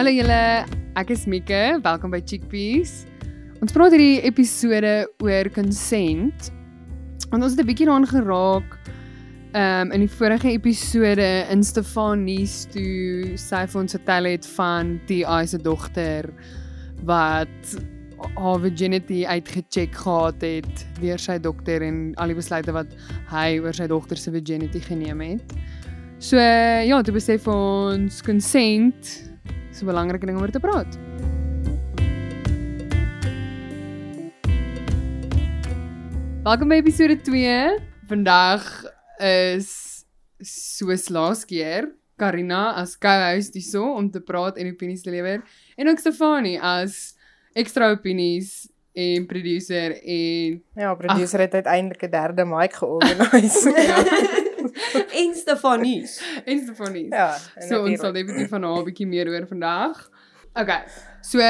Hallo julle, ek is Mieke. Welkom by Chickpeas. Ons praat hierdie episode oor consent. Want ons het 'n bietjie daaraan geraak ehm um, in die vorige episode in Stefanie toe sy vir ons vertel het van die se dogter wat haar virginity uitgecheck gehad het deur sy dokter en al die besluite wat hy oor sy dogter se virginity geneem het. So ja, toe besef ons consent is 'n belangrike ding om oor te praat. Welkom by episode 2. Vandag is soos laas keer Karina as co-host hierso om te praat en opinies te lewer en ook Stefanie as ekstra opinies en producer en ja, producer het uiteindelik 'n derde mic georganiseer. en Stefanies. En Stefanies. Ja. So ons sal definitief van haar 'n bietjie meer hoor vandag. Okay. So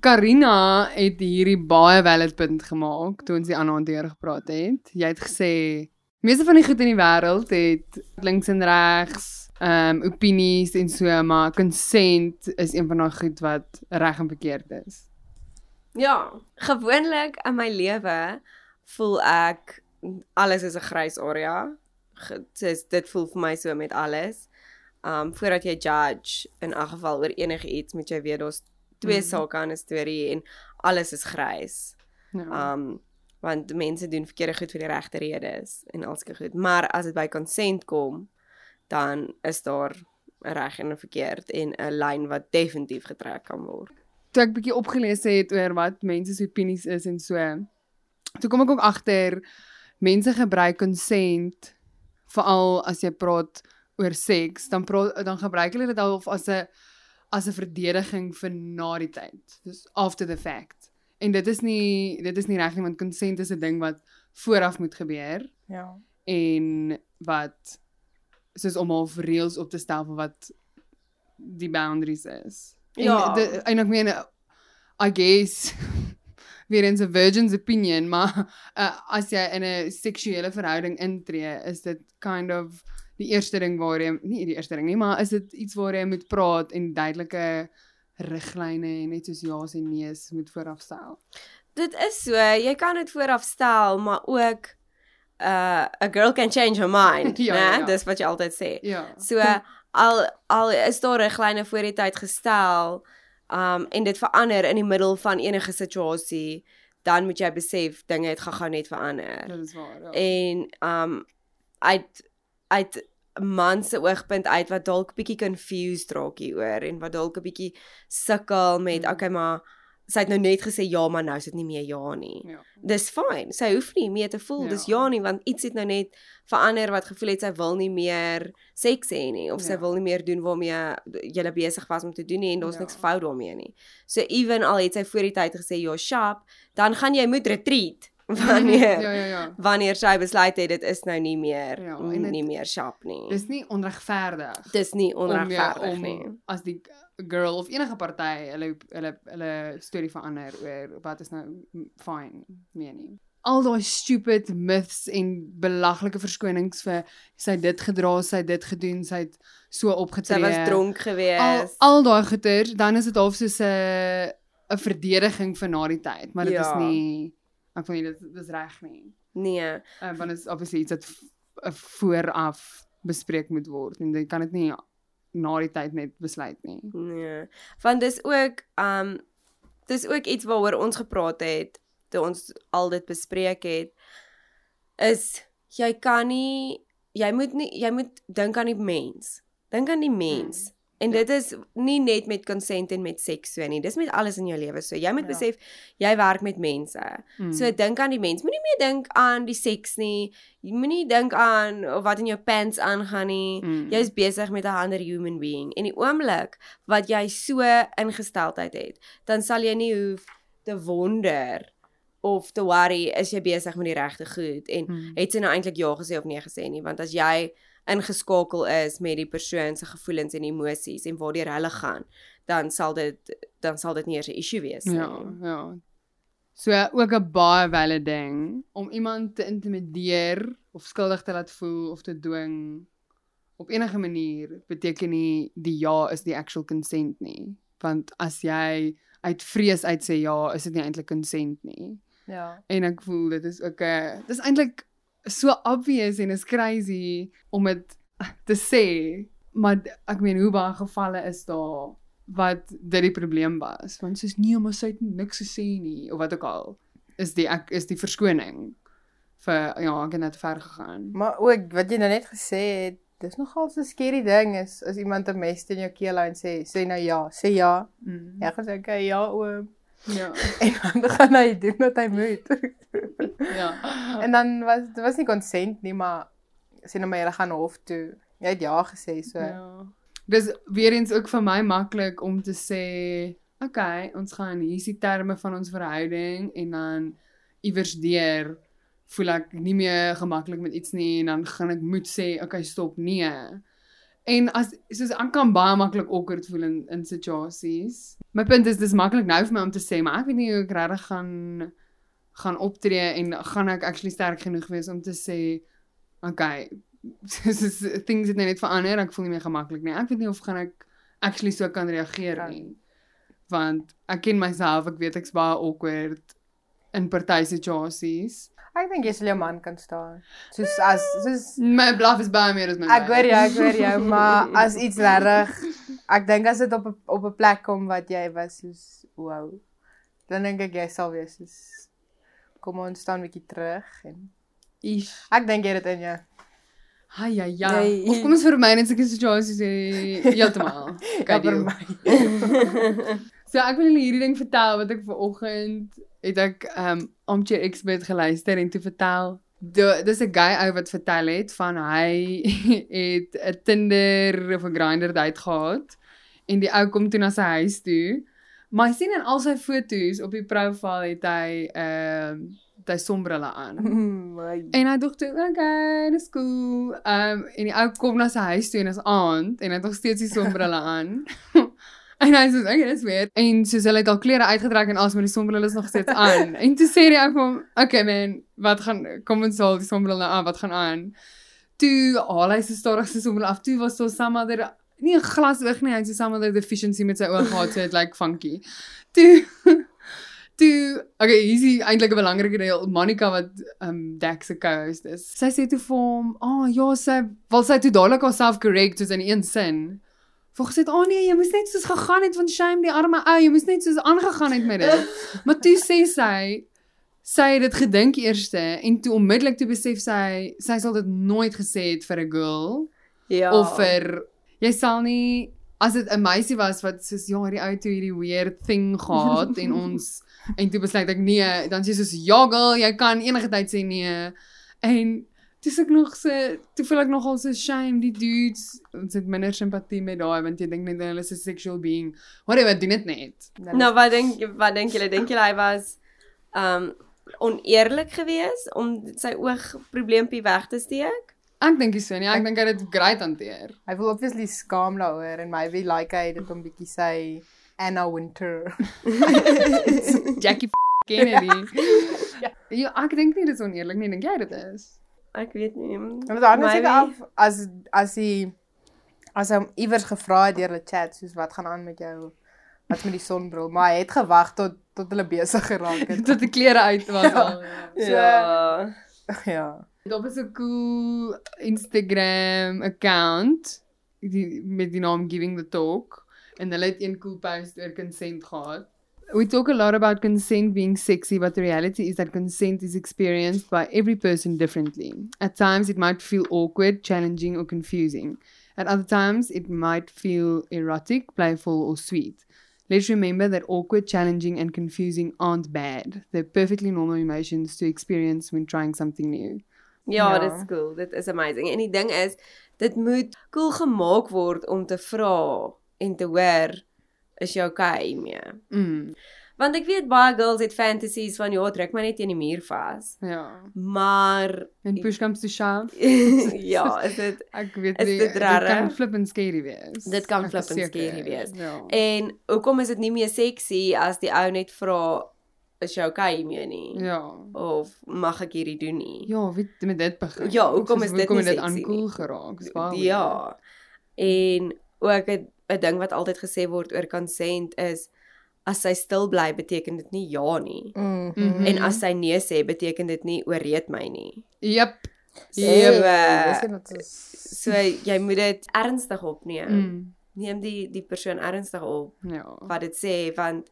Karina het hierdie baie valid punt gemaak toe ons die ander hier gepraat het. Jy het gesê meeste van die goed in die wêreld het links en regs ehm um, opinies en so maar consent is een van daai goed wat reg en verkeerd is. Ja, gewoonlik in my lewe voel ek alles is 'n grys area dis dit voel vir my so met alles. Um voordat jy judge in 'n geval oor enige iets moet jy weet daar's twee mm. sake aan 'n storie en alles is grys. Ja. Um want mense doen verkeerde goed vir die regte redes en alske goed. Maar as dit by consent kom, dan is daar 'n reg en 'n verkeerd en 'n lyn wat definitief getrek kan word. Toe ek bietjie opgelees het oor wat mense se opinies is en so, toe kom ek ook agter mense gebruik consent veral as jy praat oor seks, dan praat dan gebruik hulle dit al as 'n as 'n verdediging vir na die tyd. Dis after the fact. En dit is nie dit is nie reg nie want consent is 'n ding wat vooraf moet gebeur. Ja. En wat soos om al reëls op te stel vir wat die boundaries is. Ja. En ek meen I guess weer eens 'n virgin's opinion, maar uh, as jy in 'n seksuele verhouding intree, is dit kind of die eerste ding waar jy nie die eerste ding nie, maar is dit iets waar jy moet praat en duidelike riglyne en net soos ja en nee moet vooraf stel. Dit is so, jy kan dit vooraf stel, maar ook uh a girl can change her mind, ja, né? Ja, ja. Dis wat jy altyd sê. Ja. So al al is daar riglyne voor die tyd gestel, um en dit verander in die middel van enige situasie, dan moet jy besef dinge het gaan net verander. Dit is waar. Ja. En um uit uit man se oogpunt uit wat dalk bietjie confused raak hieroor en wat dalk 'n bietjie sukkel met mm. okay maar sy het nou net gesê ja, maar nou is dit nie meer ja nie. Ja. Dis fyn. Sy hoef nie meer te voel ja. dis ja nie want iets het nou net verander wat gevoel het sy wil nie meer seks hê nie of ja. sy wil nie meer doen waarmee jy besig was om te doen nie en daar's ja. niks fout daarmee nie. So even al het sy voor die tyd gesê ja, sharp, dan gaan jy moet retreat wanneer ja ja ja wanneer sy besluit het dit is nou nie meer ja, nie meer sharp nie. Dis nie onregverdig. Dis nie onregverdig nie. As die girl of enige party hulle hulle hulle storie verander oor wat is nou fine mee nie. Al daai stupid myths en belaglike verskonings vir sy dit gedra, sy dit gedoen, sy het so opgetree. Sy was dronk geweest. Al, al daai goeie, dan is dit half soos 'n 'n verdediging vir na die tyd, maar dit ja. is nie ek voel dit dis reg nie. Nee. Uh, want dit is obviously iets wat vooraf bespreek moet word en jy kan dit nie na die tyd net besluit nie. Nee. Want dis ook um dis ook iets waaroor ons gepraat het toe ons al dit bespreek het is jy kan nie jy moet nie jy moet dink aan die mens. Dink aan die mens. Hmm. En ja. dit is nie net met consent en met seks so nie. Dis met alles in jou lewe so. Jy moet ja. besef jy werk met mense. Mm. So dink aan die mens. Moenie meer dink aan die seks nie. Moenie dink aan wat in jou pants aangaan nie. Mm. Jy is besig met 'n ander human being. En die oomblik wat jy so ingesteldheid het, dan sal jy nie hoef te wonder of te worry is jy besig met die regte goed en mm. het sy nou eintlik ja gesê of nee gesê nie, want as jy ingeskakel is met die persoon se gevoelens en emosies en waartoe hulle gaan, dan sal dit dan sal dit nie eers 'n issue wees nie. Ja, ja. So ook 'n baie valid ding om iemand te intimideer of skuldig te laat voel of te dwing op enige manier beteken nie die ja is die actual consent nie. Want as jy uit vrees uit sê ja, is dit nie eintlik consent nie. Ja. En ek voel dit is ook 'n dis eintlik so obvious en is crazy om dit te sê, maar ek meen hoe baie gevalle is daar wat dit die probleem was. Want soos nee, maar sy het niks gesê nie of wat ook al. Is die ek is die verskoning vir ja, ek het net ver gegaan. Maar ook wat jy nou net gesê het, dis nogal so 'n scary ding is as iemand 'n mes in jou keel hou en sê sê nou ja, sê ja. Mm. Ja, gesê okay, ja oom. Ja. En dan gaan hy doen wat hy moet. ja. en dan was dit was nie consent nie, maar sê nou maar jy gaan hof toe. Jy het ja gesê so. Ja. Ja. Dis weer eens ook vir my maklik om te sê, okay, ons gaan hier is die terme van ons verhouding en dan iewers deur voel ek nie meer gemaklik met iets nie en dan gaan ek moet sê, okay, stop, nee. En as soos ek kan baie maklik awkward voel in in situasies. My punt is dis maklik nou vir my om te sê, maar ek weet nie hoe ek regtig gaan gaan optree en gaan ek actually sterk genoeg wees om te sê, okay, soos things het nou net verander, ek voel nie meer gemaklik nie. Ek weet nie of gaan ek actually so kan reageer Kan. nie. Want ek ken myself, ek weet ek's baie awkward in party situasies. Ek dink jy sal jou man kan staan. Soos as soos My bluff is baie meer as my ek hoor jou, ek hoor jou, maar as iets reg ek dink as dit op 'n op 'n plek kom wat jy was soos wow. Dan dink ek jy sal wees soos kom ons staan 'n bietjie terug en Ish. ek dink jy het dit in jou. Ha ja ja. Nee. Of kom ons vermy net sulke situasies hê heeltemal. Ja, Okay, vir my. So ek wil julle hierdie ding vertel wat ek vanoggend het ek um Armchair Expert geluister en toe vertel do- dis 'n guy ou wat vertel het van hy het 'n Tinder of 'n Grindr date gehad en die ou kom toe na sy huis toe. Maar hy sien in al sy foto's op die profiel het hy um het hy sonbrille aan. My. En hy dink toe, okay, dis cool. Um en die ou kom na sy huis toe en is aand en hy het nog steeds die sonbrille aan. en hy sê, "Okay, dis weird." En soos hulle het al klere uitgetrek en alles, maar die sonbrille is nog steeds aan. en toe sê die ou vir hom, "Okay man, wat gaan kom ons haal die sonbrille nou aan, wat gaan aan?" Toe haal hy sy stadig sy sonbrille af. Toe was daar some other nie 'n glas oog nie, hy het so some other deficiency met sy oë gehad, so dit lyk like funky. Toe Toe, okay, hier is die eintlik 'n belangrike deel. Monica wat um Dex se co-host is. Sy sê toe vir hom, "Ag oh, ja, sy wil sy toe dadelik haarself correct soos in een sin." Volgens het, "Ag oh, nee, jy moes net soos gegaan het van shame die arme ou, jy moes net soos aangegaan het met dit." maar toe sê sy sy het dit gedink eerste en toe onmiddellik toe besef sy sy sal dit nooit gesê het vir 'n girl ja. of vir jy sal nie as dit 'n meisie was wat soos ja, hierdie ou toe hierdie weird thing gehad en ons en toe besluit ek nee, dan sê sy soos ja girl, jy kan enige tyd sê nee. En toe sê ek nog so toe voel ek nogal so shame die dudes, ons het minder simpatie met daai want jy dink net hulle is 'n sexual being. Whatever, doen dit net. Nou wat dink wat dink julle? Dink julle hy was um oneerlik geweest om sy oog probleempie weg te steek? Ek dink so nie. Ek dink hy het dit great hanteer. Hy wil obviously skaam daaroor en maybe like hy dit om bietjie sy Anna Winter. Jackie Kennedy. ja, ek dink nie dit is oneerlik nie. Dink jy dit is? Ek weet nie. En net seker Maybe. af as as hy as hom iewers gevra het deur 'n chat soos wat gaan aan met jou wat met die sonbril, maar hy het gewag tot tot hulle besig geraak het. Tot die klere uit was al. So- Ja. ja. Daar was 'n cool Instagram account die met die naam Giving the Talk en hulle het een cool post oor consent gehad. We talk a lot about consent being sexy, but the reality is that consent is experienced by every person differently. At times it might feel awkward, challenging or confusing. At other times it might feel erotic, playful or sweet. Let's remember that awkward, challenging and confusing aren't bad. They're perfectly normal emotions to experience when trying something new. Ja, Ja. dit is cool. Dit is amazing. En die ding is, dit moet cool gemaak word om te vra en te hoor is jy okay mee? Mm. Want ek weet baie girls het fantasies van ja, druk my net teen die muur vas. Ja. Maar En push comes to shove. ja, is dit Ek weet nie, dit kan flippend scary wees. Dit kan Ek flippend verseker, scary wees. Ja. en hoekom is dit nie meer sexy as die ou net vra is jy okay hiermee nie? Ja. Of mag ek hierdie doen nie? Ja, weet met dit begin. Ja, hoekom is dit hoekom nie het dit sexy aankoel nie? geraak? Ja. En ook 'n 'n ding wat altyd gesê word oor consent is as sy stil bly beteken dit nie ja nie. Mhm. Mhm. En as sy nee sê beteken dit nie oorreed my nie. Jep. Dis net is So jy moet dit ernstig opneem. Mm. Neem die die persoon ernstig op Ja. wat dit sê want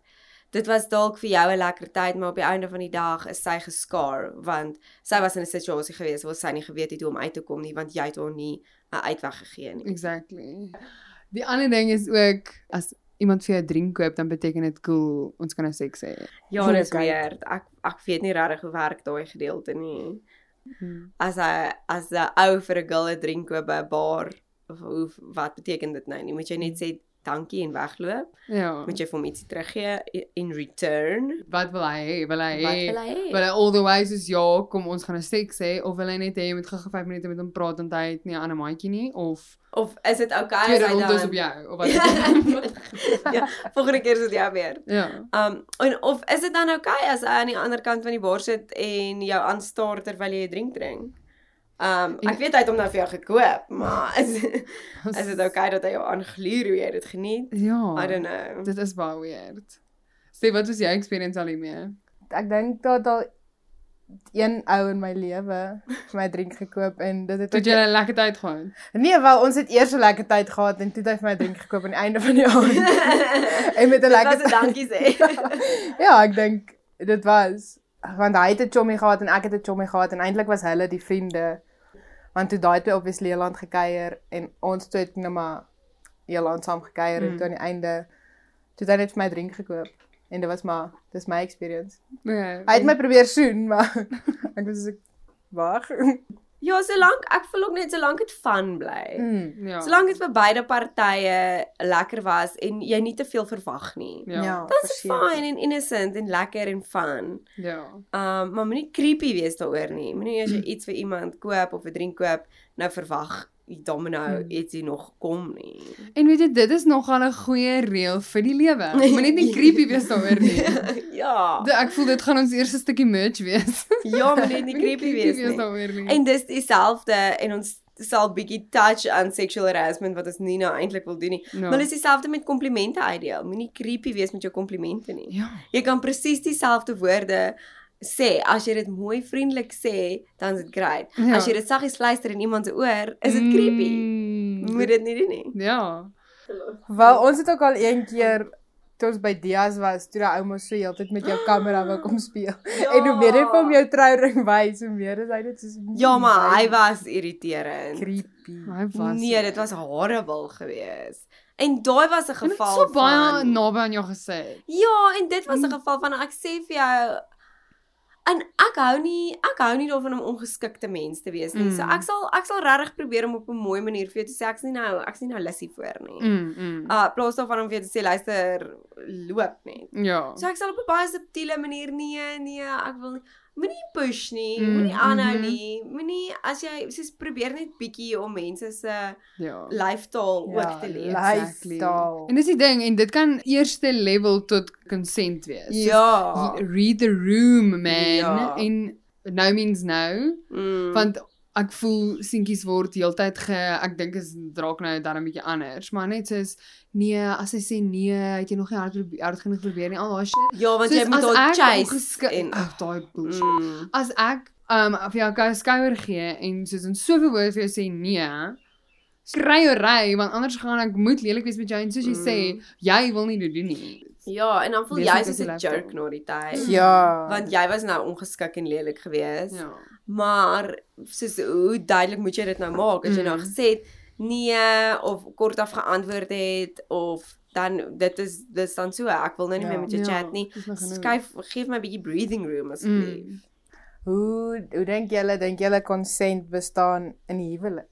dit was dalk vir jou 'n lekker tyd maar op die einde van die dag is sy geskaar want sy was in 'n situasie gewees waar sy nie geweet het hoe om uit te kom nie want jy het haar nie 'n uitweg gegee nie. Exactly. Die ander ding is ook as iemand vir jou 'n drink koop, dan beteken dit cool, ons kan nou seks hê. Ja, dis weird. Ek ek weet nie regtig hoe werk daai gedeelte nie. Hmm. As hy as 'n ou vir 'n girl 'n drink koop by 'n bar of hoe wat beteken dit nou nie? Moet jy net sê dankie en wegloop? Ja. Moet jy vir hom ietsie teruggee in return? Wat wil hy hê? Wil hy Wat hê? wil hy? Wil hy all the way soos ja, kom ons gaan 'n seks hê of wil hy net hê jy moet gou-gou 5 minute met hom praat want hy het nie 'n ander maatjie nie of Of is dit okay as hy is dan op jou of wat? Ja, volgende keer is dit jou weer. ja. Um en of is dit dan okay as hy aan die ander kant van die bar sit en jou aanstaar terwyl jy 'n drink drink? Um En- ek weet hy het hom nou vir jou gekoop, maar is is dit okay dat hy jou aangluur hoe jy dit geniet? Ja. I don't know. Dit is baie weird. Sê wat was jou experience al hiermee? ek dink dat al een ou in my lewe vir my drink gekoop en dit het Toe ook- jy 'n lekker tyd gehad. Nee, wel ons het eers 'n lekker tyd gehad en toe het hy vir my drink gekoop aan die einde van die aand. en met 'n lekker dankie sê. Ja, ek dink dit was want hy het 'n chommy gehad en ek het 'n chommy gehad en eintlik was hulle die vriende. Want toe daai twee obviously Leland gekuier en ons twee het net maar Leland saam gekuier mm. en toe aan die einde toe het hy net vir my drink gekoop en dit was maar dis my experience. Nee. Hy het my probeer soen, maar ek was so wag. Ja, solank ek voel ook net solank dit fun bly. Mm. Ja. Solank dit vir beide partye lekker was en jy nie te veel verwag nie. Ja. Ja, Dit is verseker. fine en innocent en lekker en fun. Ja. Um maar moenie creepy wees daaroor nie. Moenie as jy iets vir iemand koop of 'n drink koop, nou verwag domino Hmm. ietsie nog kom nie. En weet jy, dit is nogal 'n goeie reël vir die lewe. Moenie net nie creepy wees daaroor nie. ja. De- Ek voel dit gaan ons eerste stukkie merch wees. Ja, moenie net nie creepy wees nie. daaroor nie. En dis dieselfde en ons sal bietjie touch aan sexual harassment wat ons nie nou eintlik wil doen nie. Ja. Maar dis dieselfde met komplimente uitdeel. Moenie creepy wees met jou komplimente nie. Ja. Jy kan presies dieselfde woorde sê. As jy dit mooi vriendelik sê, dan is dit great. Ja. As jy dit saggies fluister in iemand se oor, is dit creepy. Mm, Moet dit nie doen nie. Ja. Wel, ons het ook al een keer toe ons by Dias was, toe daai ou mos so heeltyd met jou kamera wou kom speel. Ja. En hoe meer jy vir hom jou trouring wys, hoe meer is hy dit soos Ja, maar hy was irriterend. creepy. Hy was Nee, dit was horrible geweest. En daai was 'n geval so baie van naby aan jou gesê. Ja, en dit was 'n Mm. geval van ek sê vir jou en ek hou nie ek hou nie daarvan om ongeskikte mens te wees nie. Mm. So ek sal ek sal regtig probeer om op 'n mooi manier vir jou te sê ek's nie nou ek's nie nou lussie voor nie. Mm. mm. Uh plaas daarvan om vir jou te sê luister loop net. Ja. So ek sal op 'n baie subtiele manier nee, nee, ek wil nie moenie push nie, Mm, moenie aanhou mhm. nie. Moenie as jy soos probeer net bietjie om mense se Ja. lyfstaal Ja, ook te lees. lifestyle. En dis die ding en dit kan eerste level tot consent wees. Soos, Ja. Read the room man Ja. en no means no Mm. want ek voel seentjies word heeltyd ge ek dink is draak nou dan 'n bietjie anders maar net soos nee as hy sê nee het jy nog nie hard hard genoeg probeer nie al daai shit Ja, want jy Soos moet as daar ek chase en ag daai bullshit mm. as ek um vir jou 'n skouer gee en soos in soveel woorde vir jou sê nee skreiery want anders gaan ek moet lelik wees met jou en soos jy sê Mm. jy wil nie dit doen nie Ja, en dan voel Wees jy soos as 'n jy jerk laptop. na die tyd. Ja. Want jy was nou ongeskik en lelik geweest. ja Maar soos hoe duidelik moet jy dit nou maak as jy nou Mm. gesê het nee of kortaf geantwoord het of dan dit is dis dan so ek wil nou nie Ja. meer met jou Ja, chat nie. Skryf gee my 'n bietjie breathing room asseblief. Mm. Hoe hoe dink julle dink julle consent bestaan in die huwelik?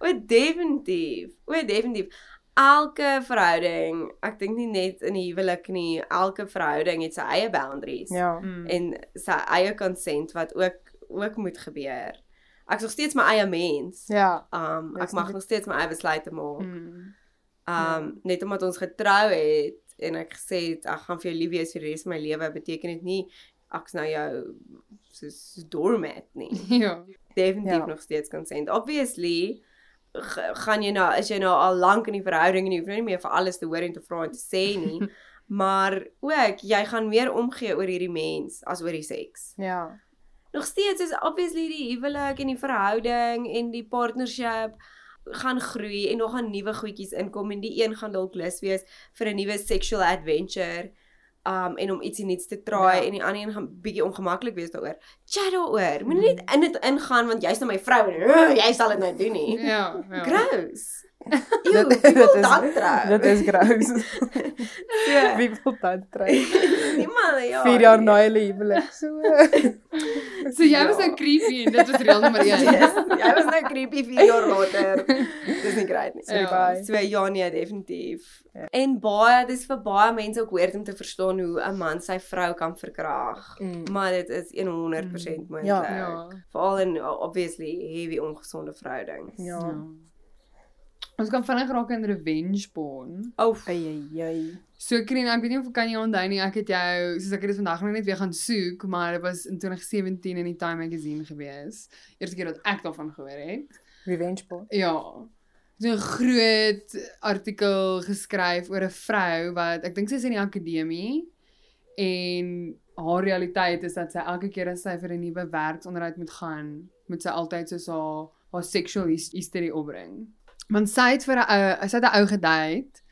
O, definitief. O, definitief. Elke verhouding, ek dink nie net in die huwelik nie, elke verhouding het sy eie boundaries. Ja. Mm. en sy eie consent wat ook ook moet gebeur. Ek's nog steeds my eie mens. Ja. Um ek mag nog steeds my eie besluite maak. Mm. Um net omdat ons getrou het en ek gesê het ek gaan vir jou lief wees vir die res van my lewe, beteken dit nie ek's nou jou soos doormat nie. Ja. Definitief Ja. nog steeds consent. Obviously gaan jy nou as jy nou al lank in die verhouding en jy hoef nou nie meer vir alles te hoor en te vra en te sê nie, maar ook jy gaan meer omgee oor hierdie mens as oor die seks. Ja. Nog steeds is obviously die huwelik en die verhouding en die partnership gaan groei en nog gaan nuwe goedjies inkom en die een gaan dalk lus wees vir 'n nuwe sexual adventure um en om ietsie nuuts te try Ja. en die ander een gaan bietjie ongemaklik wees daaroor. Chat daaroor. Moenie net in dit ingaan want jy's nou my vrou en "Ugh, jy sal dit nou doen nie. Ja, ja. Gross. Dit- Ew, dit wil is-? Dit is gross. Ja. Wie wil dan trou? Niemand ja. 4 jaar na hulle huwelik. So. So jy was nou creepy en dit was reël nommer 1. Yes, jy was nou creepy 4 jaar later. Dis nie great nie. Sorry, Ja, bye. So ja nee, definitief. Ja. En baie dis vir baie mense ook weird om te verstaan hoe 'n man sy vrou kan verkrag. Mm. Maar dit is 100% moontlik. Ja. Ja. Veral in obviously heavy ongesonde verhoudings. Ja. Ja. Ons kan vinnig raak in revenge porn. Oh, Ai ai ai. So Krien, ek weet nie of ek kan jy onthou nie. Ek het jou soos ek het dit vandag nog net weer gaan soek, maar dit was in 2017 in die Time magazine gewees. Eerste keer dat ek daarvan gehoor het. Revenge porn. Ja. So 'n groot artikel geskryf oor 'n vrou wat ek dink sy is in die akademie en haar realiteit is dat sy elke keer as sy vir 'n nuwe werksonderhoud moet gaan, moet sy altyd soos haar haar sexual his- history opbring. Want sy het vir 'n ou, sy het 'n ou gedate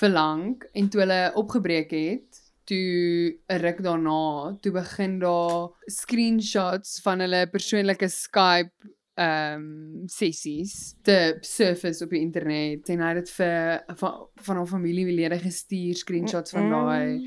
vir lank en toe hulle opgebreek het, toe 'n ruk daarna, toe begin daar screenshots van hulle persoonlike Skype ehm um, sessies te surface op die internet en hy het dit vir van van haar familielede gestuur screenshots van daai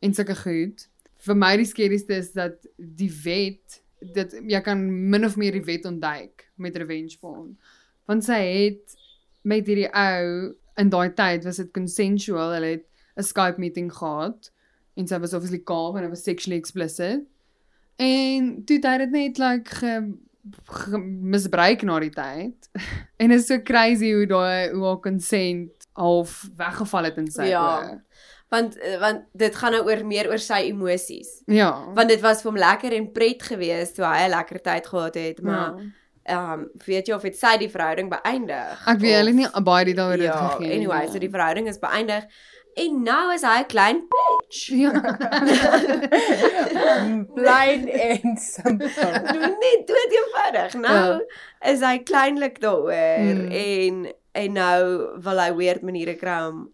en sulke goed. Vir my die skerigste is dat die wet dit jy kan min of meer die wet ontduik met revenge porn. Want sy het met hierdie ou in daai tyd was dit consensual. Hulle het 'n Skype meeting gehad en sy was obviously kaal en dit was sexually explicit. En toe het hy dit net like ge, ge misbruik na die tyd. en dit is so crazy hoe daai hoe haar consent half weggeval het in sy Ja. oë. want want dit gaan nou oor meer oor sy emosies. Ja. Want dit was vir hom lekker en pret geweest toe hy 'n lekker tyd gehad het, maar ja. Ehm um, weet jy of dit sy die verhouding beëindig? Ek weet hulle het nie baie detail oor dit Ja, gegee. anyway, nie. so die verhouding is beëindig en nou is hy 'n klein bitch. ja. Plain and simple. Net dood eenvoudig. Nou is hy kleinlik daaroor Mm. en en nou wil hy weird maniere kry om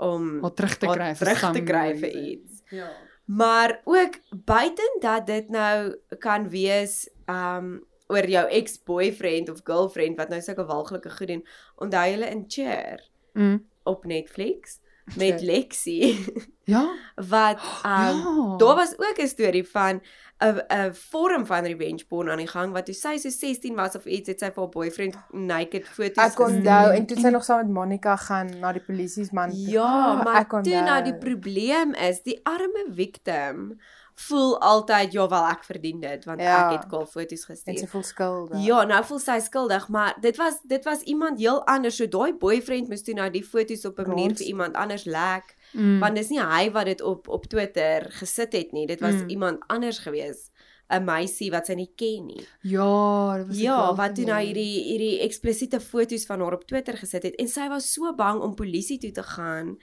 om Om terug te haar kry vir terug te kry vir iets. Ja. Maar ook buiten dat dit nou kan wees um oor jou ex-boyfriend of girlfriend wat nou sulke walglike goed doen. Onthou hulle in Cheer Mm. op Netflix met Cheer. Lexi Ja. wat um ja. Daar was ook 'n storie van 'n 'n vorm van revenge porn aan die gang wat toe sy so 16 was of iets het sy vir haar boyfriend naked foto's Ek onthou en toe sy nog saam met Monica gaan na die polisiesman. toe. Ja, Ah, maar ek toe nou die probleem is, die arme victim voel altyd ja wel ek verdien dit want Ja. ek het kaal foto's en gestuur. sy voel skuldig. Ja, nou voel sy skuldig, maar dit was dit was iemand heel anders. So daai boyfriend moes toe nou die foto's op 'n manier vir iemand anders lek, Mm. want dis nie hy wat dit op op Twitter gesit het nie. Dit was Mm. iemand anders gewees. 'n meisie wat sy nie ken nie. Ja, dit was Ja, wat toe nou hierdie hierdie eksplisiete foto's van haar op Twitter gesit het en sy was so bang om polisie toe te gaan.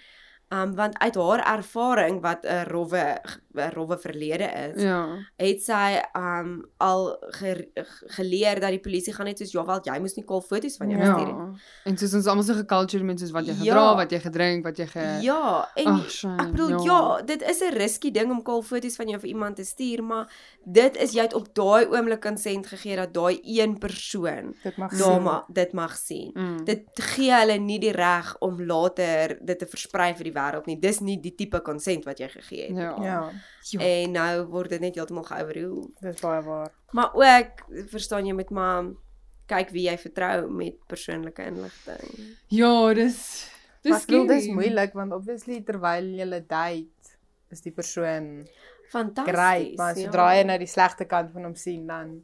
Um want uit haar ervaring wat 'n rowwe 'n rowwe verlede is, Ja. het sy um al ge, geleer dat die polisie gaan net soos ja, wel jy moes nie kaal foto's van jou Ja. stuur nie. En soos ons almal so gecultured met soos wat jy Ja. gedra, wat jy gedrink, wat jy ge Ja, en Ag, shame, ek bedoel ja. ja. dit is 'n risky ding om kaal foto's van jou vir iemand te stuur, maar dit is jy het op daai oomblik konsent gegee dat daai een persoon Dit mag sien. ma dit mag sien. Mm. Dit gee hulle nie die reg om later dit te versprei vir die wêreld nie. Dis nie die tipe konsent wat jy gegee het. Ja. Ja, Ja. En nou word dit net heeltemal geoverrule. dis baie waar. Maar ook, verstaan jy met maar kyk wie jy vertrou met persoonlike inligting. Ja, dis dis bedoel dis moeilik want obviously terwyl jy date is die persoon Fantasties. great, maar ja. sodra jy nou die slegte kant van hom sien dan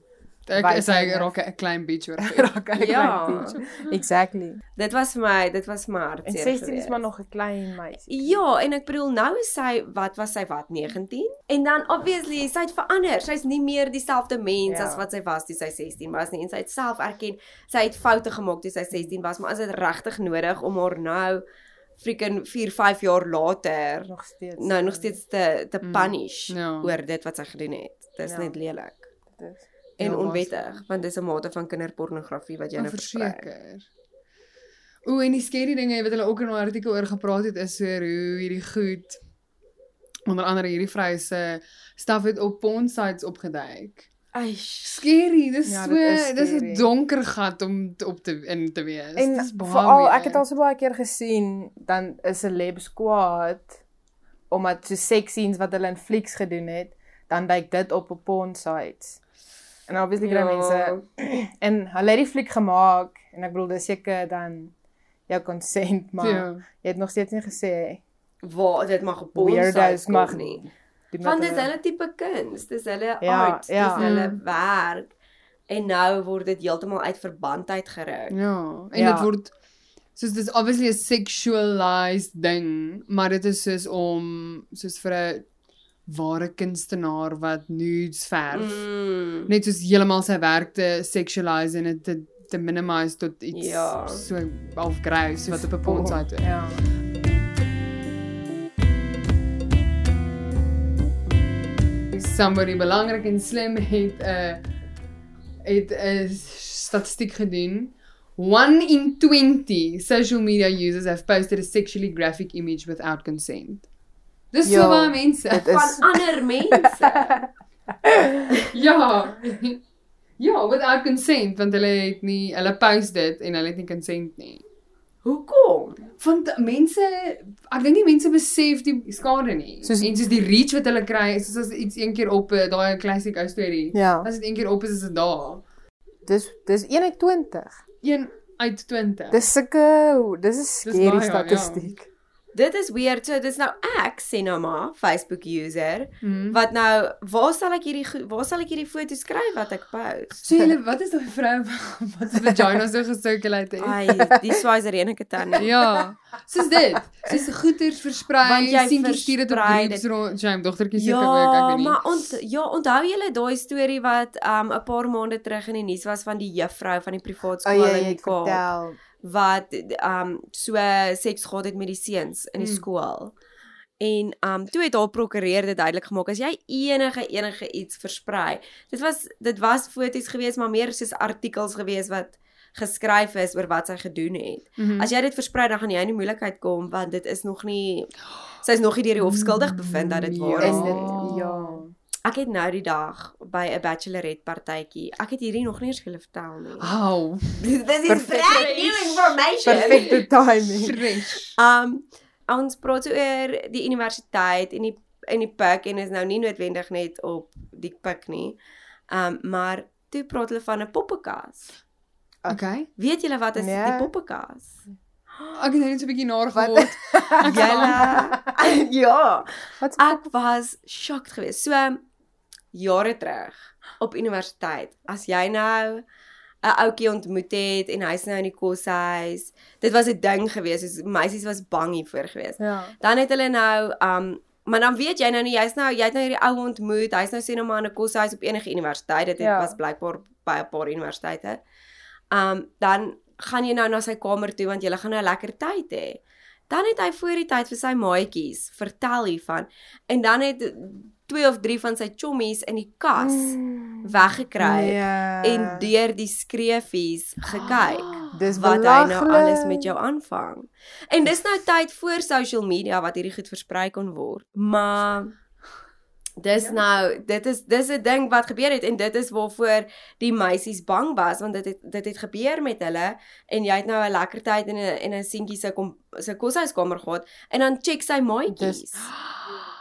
Ek is hy raak 'n klein bietjie oor. raak ek Ja. ja. Exactly. Dit was vir my, dit was my En hartseer. 16 is maar nog 'n klein meisie. Ja, en ek bedoel nou is sy wat was sy wat 19? En dan obviously sy het verander. Sy's nie meer dieselfde mens Ja. as wat sy was toe sy 16 was nie. En sy het self erken sy het foute gemaak toe sy 16 was, maar is dit regtig nodig om haar nou freaking 4, 5 jaar later Nog steeds. nou nog steeds te te Mm, punish ja. oor dit wat sy gedoen het. Dis Ja. net lelik Dis- en Ja, onwettig, want dis 'n mate van kinderpornografie wat jy nou versprei. verseker. O, en die skerry dinge wat hulle ook in 'n artikel oor gepraat het is oor hoe hierdie goed onder andere hierdie vrou se staf het op porn sites opgeduik. Eish. Skerry, dis Ja, so dis 'n donker gat om te, op te in te wees. En dis baie veral ek het al so baie keer gesien dan is 'n celebs kwaad omdat so sex scenes wat hulle in flieks gedoen het, dan duik dit op op porn sites. En obviously kry Ja. mense en hulle het die fliek gemaak en ek bedoel dis seker dan jou consent, maar Ja. jy het nog steeds nie gesê Waar dit mag op ons mag nie. Want dis hulle tipe kuns, dis hulle Ja, art, ja. dis hulle Mm. werk. En nou word dit heeltemal uit verband uitgeruk. Ja, en Ja. dit word soos dis obviously 'n sexualized ding, maar dit is soos om soos vir 'n ware kunstenaar wat nudes verf, Mm. net soos heeltemal sy werk te sexualize en dit te te minimize tot iets Ja. so half wat op 'n site is. Ja. Somebody belangrik en slim het 'n uh, het 'n statistiek gedoen. 1 in 20 social media users have posted a sexually graphic image without consent. Dis so Ja, baie mense. Van ander mense. Ja. Ja, without consent want hulle het nie hulle post dit en hulle het nie consent nie. Hoekom? Want mense ek dink nie mense besef die skade nie. Soos- en soos die reach wat hulle kry, is soos as iets een keer op eh, daai classic ou storie. Ja. As dit een keer op is, is dit daar. Dis dis 21. 1 uit 20. Dis sulke dis 'n Dis scary baie, ja. Dit is weird. So dis nou ek sê nou maar Facebook user Hmm. wat nou waar sal ek hierdie waar sal ek hierdie foto's skryf wat ek post? So julle, wat is daai vrou wat se vagina so gesirculate het? Ai, die swizer enige tannie. Ja. Soos dit. Soos goeters versprei, Want jy seentjies stuur dit op rond. Shame dogtertjie seker Ja, ook, ek weet nie. maar ont, ja, onthou julle daai storie wat um 'n paar maande terug in die nuus was van die juffrou van die privaat O skool ja, jy in die het Kaap vertel. Wat um so seks gehad het met die seuns in die Mm. skool. En um toe het haar prokureur dit duidelik gemaak as jy enige enige iets versprei. Dit was dit was foto's gewees maar meer soos artikels gewees wat geskryf is oor wat sy gedoen het. Mhm. As jy dit versprei dan gaan jy in die moeilikheid kom want dit is nog nie sy's nog nie deur die hof skuldig bevind dat dit waar Is is. dit ja. Ek het nou die dag by 'n bachelorette partytjie. Ek het hierdie nog nie eens vir julle vertel nie. Au. This is Perfect. brand new information. Perfekte timing. Fresh. Um ons praat oor die universiteit en die en die pik en is nou nie noodwendig net op die pik nie. Um maar toe praat hulle van 'n poppekas. Okay. Weet julle wat is Nee. die poppekas? Ek het net so 'n bietjie gehoor. Julle ja. Wat Ek was shocked geweest. So jare terug op universiteit. As jy nou 'n ouetjie ontmoet het en hy's nou in die koshuis. Dit was 'n ding geweest. Soos meisies was bang hiervoor geweest. Ja. Dan het hulle nou um maar dan weet jy nou nie jy's nou jy het nou hierdie ou ontmoet. Hy's nou nou maar in 'n koshuis op enige universiteit. Dit het, Ja. was blykbaar by 'n paar universiteite. Um dan gaan jy nou na sy kamer toe want jy gaan nou 'n lekker tyd hê. Dan het hy voor die tyd vir sy maatjies vertel hiervan en dan het twee of drie van sy chommies in die kas Mm. weggekry Ja. en deur die skreefies gekyk Dis wat hy nou alles met jou aanvang. En dis nou tyd voor social media wat hierdie goed versprei kon word. Maar dis nou dit is dis 'n ding wat gebeur het en dit is waarvoor die meisies bang was want dit het dit het gebeur met hulle en jy het nou 'n lekker tyd in 'n in 'n seentjie se kom se koshuiskamer gehad en dan check sy maatjies. Dis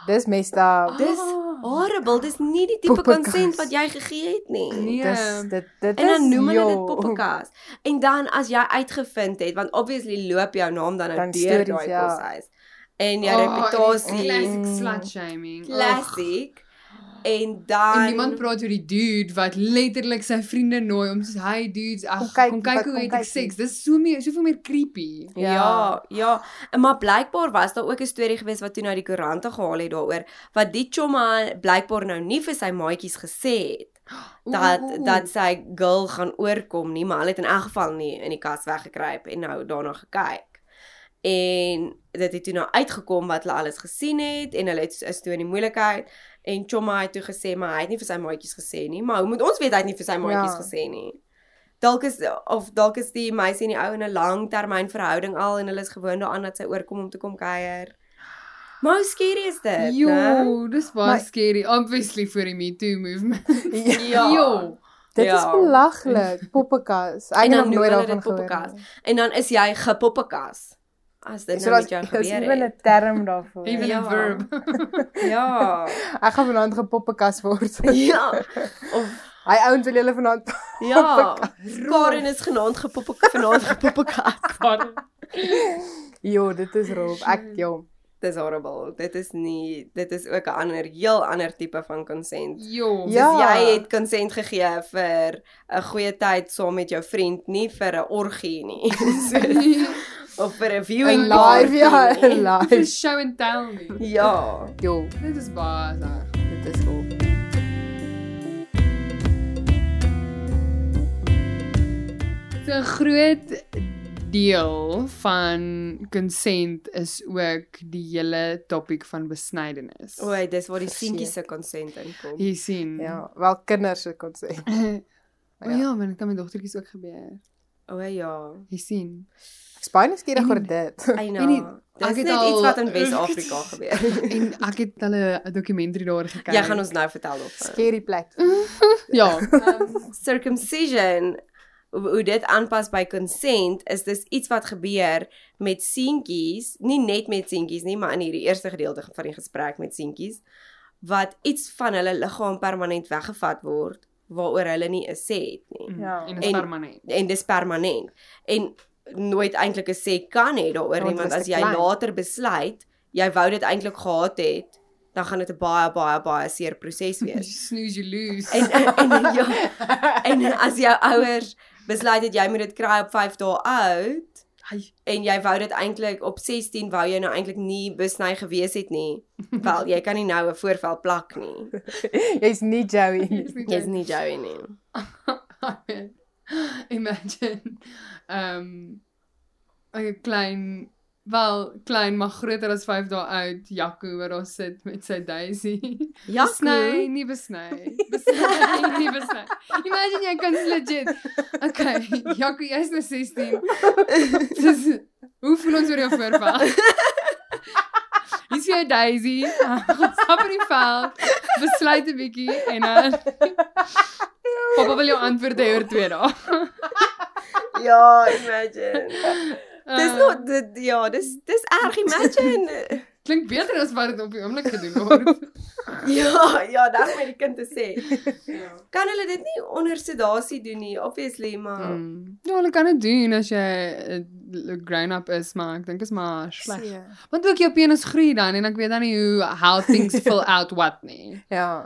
dis messed up. Dis Ah. horrible. Dis nie die tipe consent wat jy gegee het nie. Nee. Dis dit dit En dan is noem hulle dit jo. poppekas. En dan as jy uitgevind het, want obviously loop jou naam dan nou deur daai ja. En jou Oh, reputasie Classic Mm. slut shaming. classic. En dan En niemand praat oor die dude wat letterlik sy vriende nooi om soos hy dudes, ag Kom kyk, kom kyk hoe kom het ek kyk seks. Dis so meer soveel meer creepy. Ja, ja, ja. En maar blykbaar was daar ook 'n storie gewees wat toe nou die koerante gehaal het daaroor wat die chomma blykbaar nou nie vir sy maatjies gesê het dat Oeh. dat sy girl gaan oorkom nie, maar hulle het in elk geval nie in die kas weggekruip en nou daarna gekyk. En dit het toe nou uitgekom wat hulle alles gesien het en hulle het is toe in die moeilikheid en Chomma het toe gesê maar hy het nie vir sy maatjies gesê nie, maar hoe moet ons weet hy het nie vir sy maatjies Ja. gesê nie? Dalk is of dalk is die meisie en die ou in 'n langtermyn verhouding al en hulle is gewoond daaraan dat sy oorkom om te kom kuier. Maar hoe skerry is dit? Jo, dis baie Maar- scary obviously vir die Me Too movement. Ja. Jo. Dit Ja. is belaglik, poppekas. Ek En het dan nog nooit daarvan gehoor. En dan is jy gepoppekas. As dit So nou met jou gebeur ewen 'n het. term daarvoor. Even Ja. 'n verb. Ja. Ek gaan vanaand gepoppekas word. Ja. Of Hy ouens wil julle vanaand ja, Karen is genaamd gepoppe vanaand gepoppekas. Jo, dit is roep. Ek jo. Dis horrible. Dit is nie dit is ook 'n ander heel ander tipe van consent. Jo. Ja. Soos jy het consent gegee vir 'n goeie tyd saam met jou vriend, nie vir 'n orgie nie. So, of vir 'n viewing In live ja, in nie. vir live. show and tell nie. Ja. Jo, Dit is baie sag. dit is roep. So 'n groot deel van consent is ook die hele topik van besnydenis. O, dis waar die seentjies se consent inkom. Jy sien. Ja, wel kinders se konsep. O ja, maar dit kan met dogtertjies ook gebeur. O ja. Jy sien. Ek's baie nuuskierig En- oor dit. I En know. die- Dis ek het net al- iets wat in Wes-Afrika gebeur. En ek het hulle 'n dokumentary daaroor gekyk. Jy gaan ons nou vertel of Scary plek. Ja. circumcision hoe dit aanpas by consent is dis iets wat gebeur met seentjies, nie net met seentjies nie, maar in hierdie eerste gedeelte van die gesprek met seentjies wat iets van hulle liggaam permanent weggevat word waaroor hulle nie 'n sê het nie. Ja. En dit is En- permanent. En dis permanent. En nooit eintlik 'n sê kan hê daaroor nie, want as jy klein. later besluit jy wou dit eintlik gehad het, dan gaan dit 'n baie baie baie seer proses wees. snooze you lose. En en, en ja, en as jou ouers besluit het jy moet dit kry op 5 dae oud en jy wou dit eintlik op 16 wou jy nou eintlik nie besny gewees het nie. Wel, jy kan nie nou 'n voorval plak nie. Jy's nie Joey nie. Jy's nie Joey nie. Imagine. Ehm um, 'n klein wel klein maar groter as 5 dae oud Jaco wat daar sit met sy Daisy. Ja, Besny, nie besny. Besny, nie besny. Imagine jy kan legit. Okay, Jaco, jy's nou 16. Dis hoe voel ons oor jou voorval? Hier's vir jou Daisy. Gaan stap in die veld. Besluit 'n bietjie en dan Papa wil jou antwoord hê oor 2 dae. Ja, imagine. Dis Uh, nog dit ja, dis dis erg imagine. Klink beter as wat dit op die oomblik gedoen word. ja, ja, dan met die kind te sê. Ja. Kan hulle dit nie onder sedasie doen nie, obviously, maar Mm. Ja, hulle kan dit doen as jy uh, grown up is, maar ek dink is maar sleg. Ja. Want ook jou penis groei dan en ek weet dan nie hoe how things fill out what nie. Ja.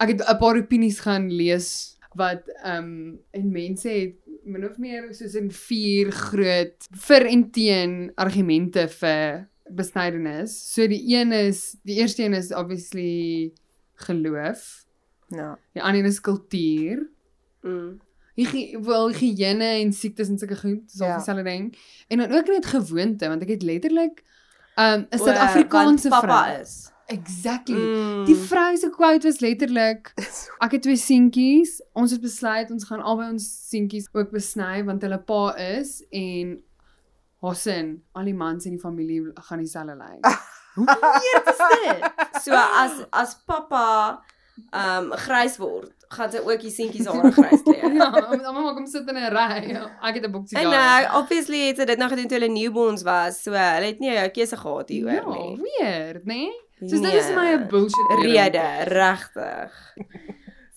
Ek het 'n paar opinies gaan lees wat ehm um, en mense het min of meer soos in vier groot vir en teen argumente vir besnydenis. So die een is die eerste een is obviously geloof. Ja. Die ander een is kultuur. mm, Hygie wel higiëne en siektes en sulke goed, dis al Ja. dieselfde ding. En dan ook net gewoonte want ek het letterlik um 'n o, Suid-Afrikaanse want papa vrou. is. Exactly. Mm. Die vrou se quote was letterlik ek het twee seentjies, ons het besluit ons gaan albei ons seentjies ook besny want hulle pa is en haar sin, al die mans in die familie gaan dieselfde lyk. Hoe weird is dit? So as as pappa um grys word, gaan sy ook die seentjies hare grys kleur. Ja, mamma kom sit in 'n ry. Ek het 'n boksie En daar. uh, obviously het sy dit nou gedoen toe hulle newborns was, so hulle het nie 'n keuse gehad hieroor ja, nie. weird, né? Nee? Soos dit is Nee. my 'n bullshit rede, regtig.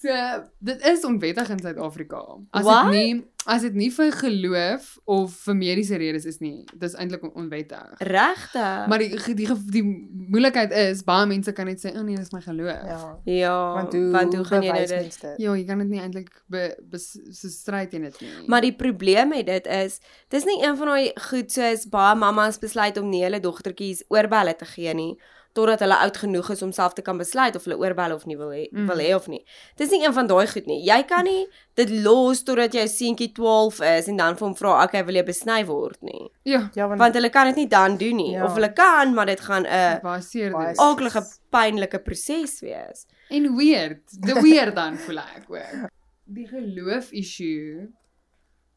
So dit is onwettig in Suid-Afrika. As dit nie as dit nie vir geloof of vir mediese redes is nie, dis eintlik onwettig. Regtig? Maar die die die, die moeilikheid is baie mense kan net sê, "O oh nee, dis my geloof." Ja. ja, Want hoe want hoe gaan jy nou dit? dit? Ja, jy kan dit nie eintlik be, be so stryd teen dit nie. Maar die probleem met dit is, dis nie een van daai goed soos baie mammas besluit om nie hulle dogtertjies oorbelle te gee nie totdat hulle oud genoeg is om self te kan besluit of hulle oorbelle of nie wil hê Mm. wil hê of nie. Dis nie een van daai goed nie. Jy kan nie dit los totdat jou seentjie 12 is en dan vir hom vra, "Oké, wil jy besny word nie?" ja, Ja, want, Want hulle kan dit nie dan doen nie. Ja. Of hulle kan, maar dit gaan 'n baie seer seer. aaklige pynlike proses wees. En weird. Die weird dan voel ek ook. Die geloof issue